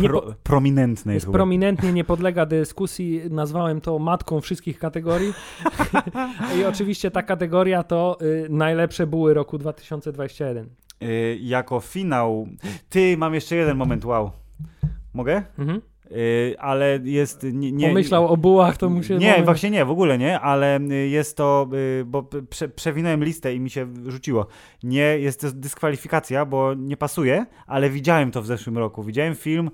pro, prominentne jest. jest prominentnie, nie podlega dyskusji. Nazwałem to matką wszystkich kategorii. *laughs* I oczywiście ta kategoria to y, najlepsze buły roku 2021. Y, jako finał. Ty, mam jeszcze jeden moment, wow. Mogę? Mhm. Y, ale jest. Nie, nie, Pomyślał o bułach, to mu się... Nie, właśnie nie, w ogóle nie, ale y, jest to, y, bo prze, przewinąłem listę i mi się rzuciło. Nie, jest to dyskwalifikacja, bo nie pasuje, ale widziałem to w zeszłym roku. Widziałem film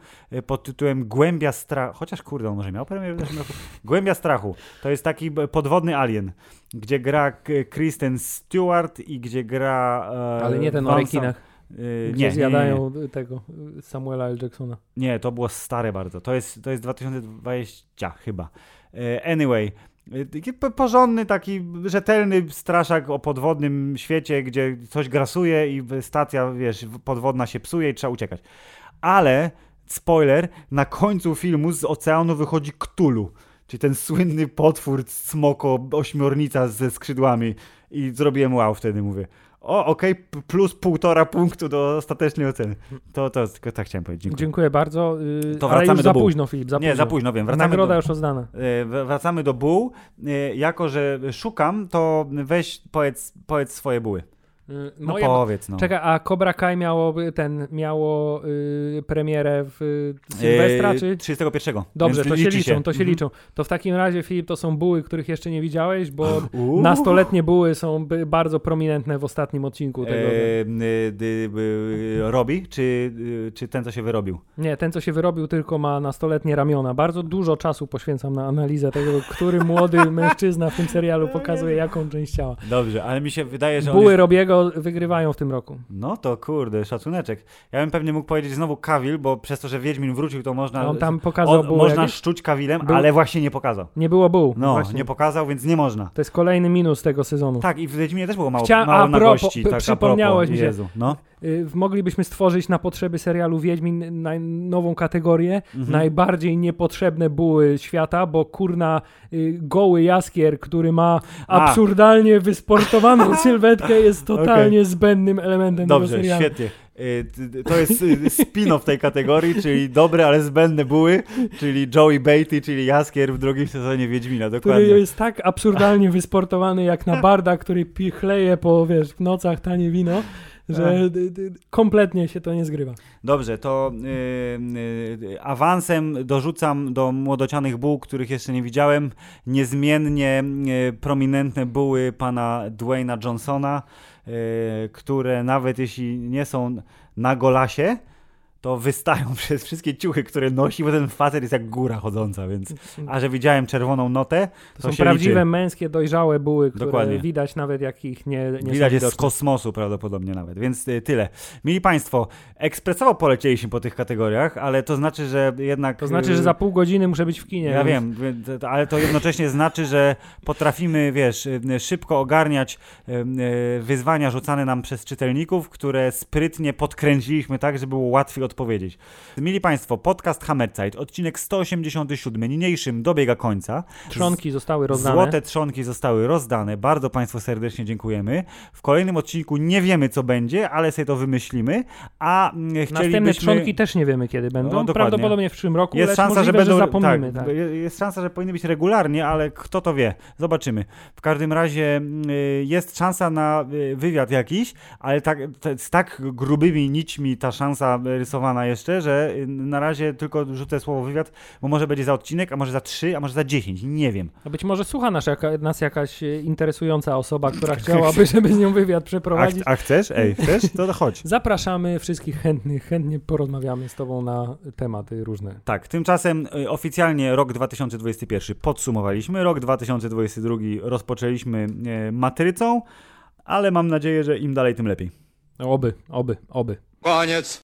pod tytułem Głębia Strachu, chociaż kurde, on może miał premierę w zeszłym roku. Głębia Strachu. To jest taki podwodny alien, gdzie gra Kristen Stewart i gdzie gra... e, Ale nie ten o Van rekinach, Y, gdzie nie, nie, nie, nie. zjadają tego Samuela L. Jacksona. Nie, to było stare bardzo. To jest, to jest 2020 chyba. E, Anyway, po- porządny, taki rzetelny straszak o podwodnym świecie, gdzie coś grasuje i stacja, wiesz, podwodna się psuje i trzeba uciekać. Ale, spoiler, na końcu filmu z oceanu wychodzi Ktulu. Czyli ten słynny potwór, smoko, ośmiornica ze skrzydłami. I zrobiłem wow wtedy, mówię. O, okej, p- plus półtora punktu do ostatecznej oceny. To, to tylko tak chciałem powiedzieć. Dziękuję. Dziękuję bardzo. y, To wracamy do za buł. późno, Filip, za Nie, późno. za późno, wiem. Wracamy Nagroda do, już rozdana. e, w- wracamy do buł. E, Jako, że szukam, to weź, powiedz, powiedz swoje buły. Y, No Moje powiedz, no. Czekaj, a Cobra Kai miało ten, miało y, premierę w y, Sylwestra, E, czy? 31. Dobrze, to się liczą, to się Mhm. liczą. To w takim razie, Filip, to są buły, których jeszcze nie widziałeś, bo Uuu. nastoletnie buły są bardzo prominentne w ostatnim odcinku tego. E, y, dy- y, robi, czy, y, czy ten, co się wyrobił? Nie, ten, co się wyrobił, tylko ma nastoletnie ramiona. Bardzo dużo czasu poświęcam na analizę tego, który młody *laughs* mężczyzna w tym serialu pokazuje, jaką część ciała. Dobrze, ale mi się wydaje, że Buły jest... Robiego wygrywają w tym roku. No to kurde, szacuneczek. Ja bym pewnie mógł powiedzieć znowu Kawil, bo przez to, że Wiedźmin wrócił, to można... On tam pokazał on, Można jakieś? szczuć Kawilem, Był- ale właśnie nie pokazał. Nie było buł. No, właśnie. nie pokazał, więc nie można. To jest kolejny minus tego sezonu. Tak, i w Wiedźminie też było mało, Chcia- mało a na propos, gości. Tak, przypomniałeś mi się. Jezu, no. Y, moglibyśmy stworzyć na potrzeby serialu Wiedźmin nową kategorię Mhm. najbardziej niepotrzebne buły świata, bo kurna y, goły jaskier, który ma A. absurdalnie wysportowaną *laughs* sylwetkę jest totalnie zbędnym elementem tego Dobrze, serialu. świetnie. Y, To jest spin-off tej kategorii, czyli dobre, ale zbędne buły, czyli Joey Beatty, czyli Jaskier w drugim sezonie Wiedźmina, Który dokładnie. jest tak absurdalnie wysportowany jak na barda, który pi- chleje po wiesz, w nocach tanie wino, że d- kompletnie się to nie zgrywa. Dobrze, to y, y, awansem dorzucam do młodocianych buł, których jeszcze nie widziałem, niezmiennie y, prominentne buły pana Dwayna Johnsona, y, które nawet jeśli nie są na golasie, to wystają *laughs* przez wszystkie ciuchy, które nosi, bo ten facet jest jak góra chodząca, więc a że widziałem czerwoną notę, to, To są prawdziwe liczy. męskie, dojrzałe buły, które Dokładnie. widać nawet jak ich nie, nie Widać jest z kosmosu prawdopodobnie nawet, więc y, tyle. Mili Państwo, ekspresowo polecieliśmy po tych kategoriach, ale to znaczy, że jednak... To znaczy, y, że za pół godziny muszę być w kinie. Ja więc- wiem, to- ale to jednocześnie znaczy, że potrafimy, wiesz, y, szybko ogarniać y, y, wyzwania rzucane nam przez czytelników, które sprytnie podkręciliśmy tak, żeby było łatwiej odpowiedzieć. Mili Państwo, podcast Hammerzeit, odcinek 187, niniejszym dobiega końca. Trzonki zostały rozdane. Złote trzonki zostały rozdane. Bardzo Państwu serdecznie dziękujemy. W kolejnym odcinku nie wiemy, co będzie, ale sobie to wymyślimy. A mm, Następne chcielibyśmy... trzonki też nie wiemy kiedy będą. No. Prawdopodobnie w przyszłym roku, Jest szansa, że możliwe, będą. zapomnimy. tak, Tak, je- Jest szansa, że powinny być regularnie, ale kto to wie? Zobaczymy. W każdym razie y, jest szansa na y, wywiad jakiś, ale tak, z tak grubymi nićmi ta szansa rysowana jeszcze, że y, na razie tylko rzucę słowo wywiad, bo może będzie za odcinek, a może za trzy, a może za dziesięć. Nie wiem. No być może słucha nas, jaka, nas jakaś e, interesująca osoba, która *laughs* chciałaby, żeby z nią wywiad A, przeprowadzić. a chcesz? Ej, *laughs* chcesz? To, chodź. Zapraszamy wszystkich chętnych, chętnie porozmawiamy z Tobą na tematy różne. Tak, tymczasem y, oficjalnie rok 2021 podsumowaliśmy, rok 2022 rozpoczęliśmy y, matrycą, ale mam nadzieję, że im dalej, tym lepiej. Oby, oby, oby. Koniec.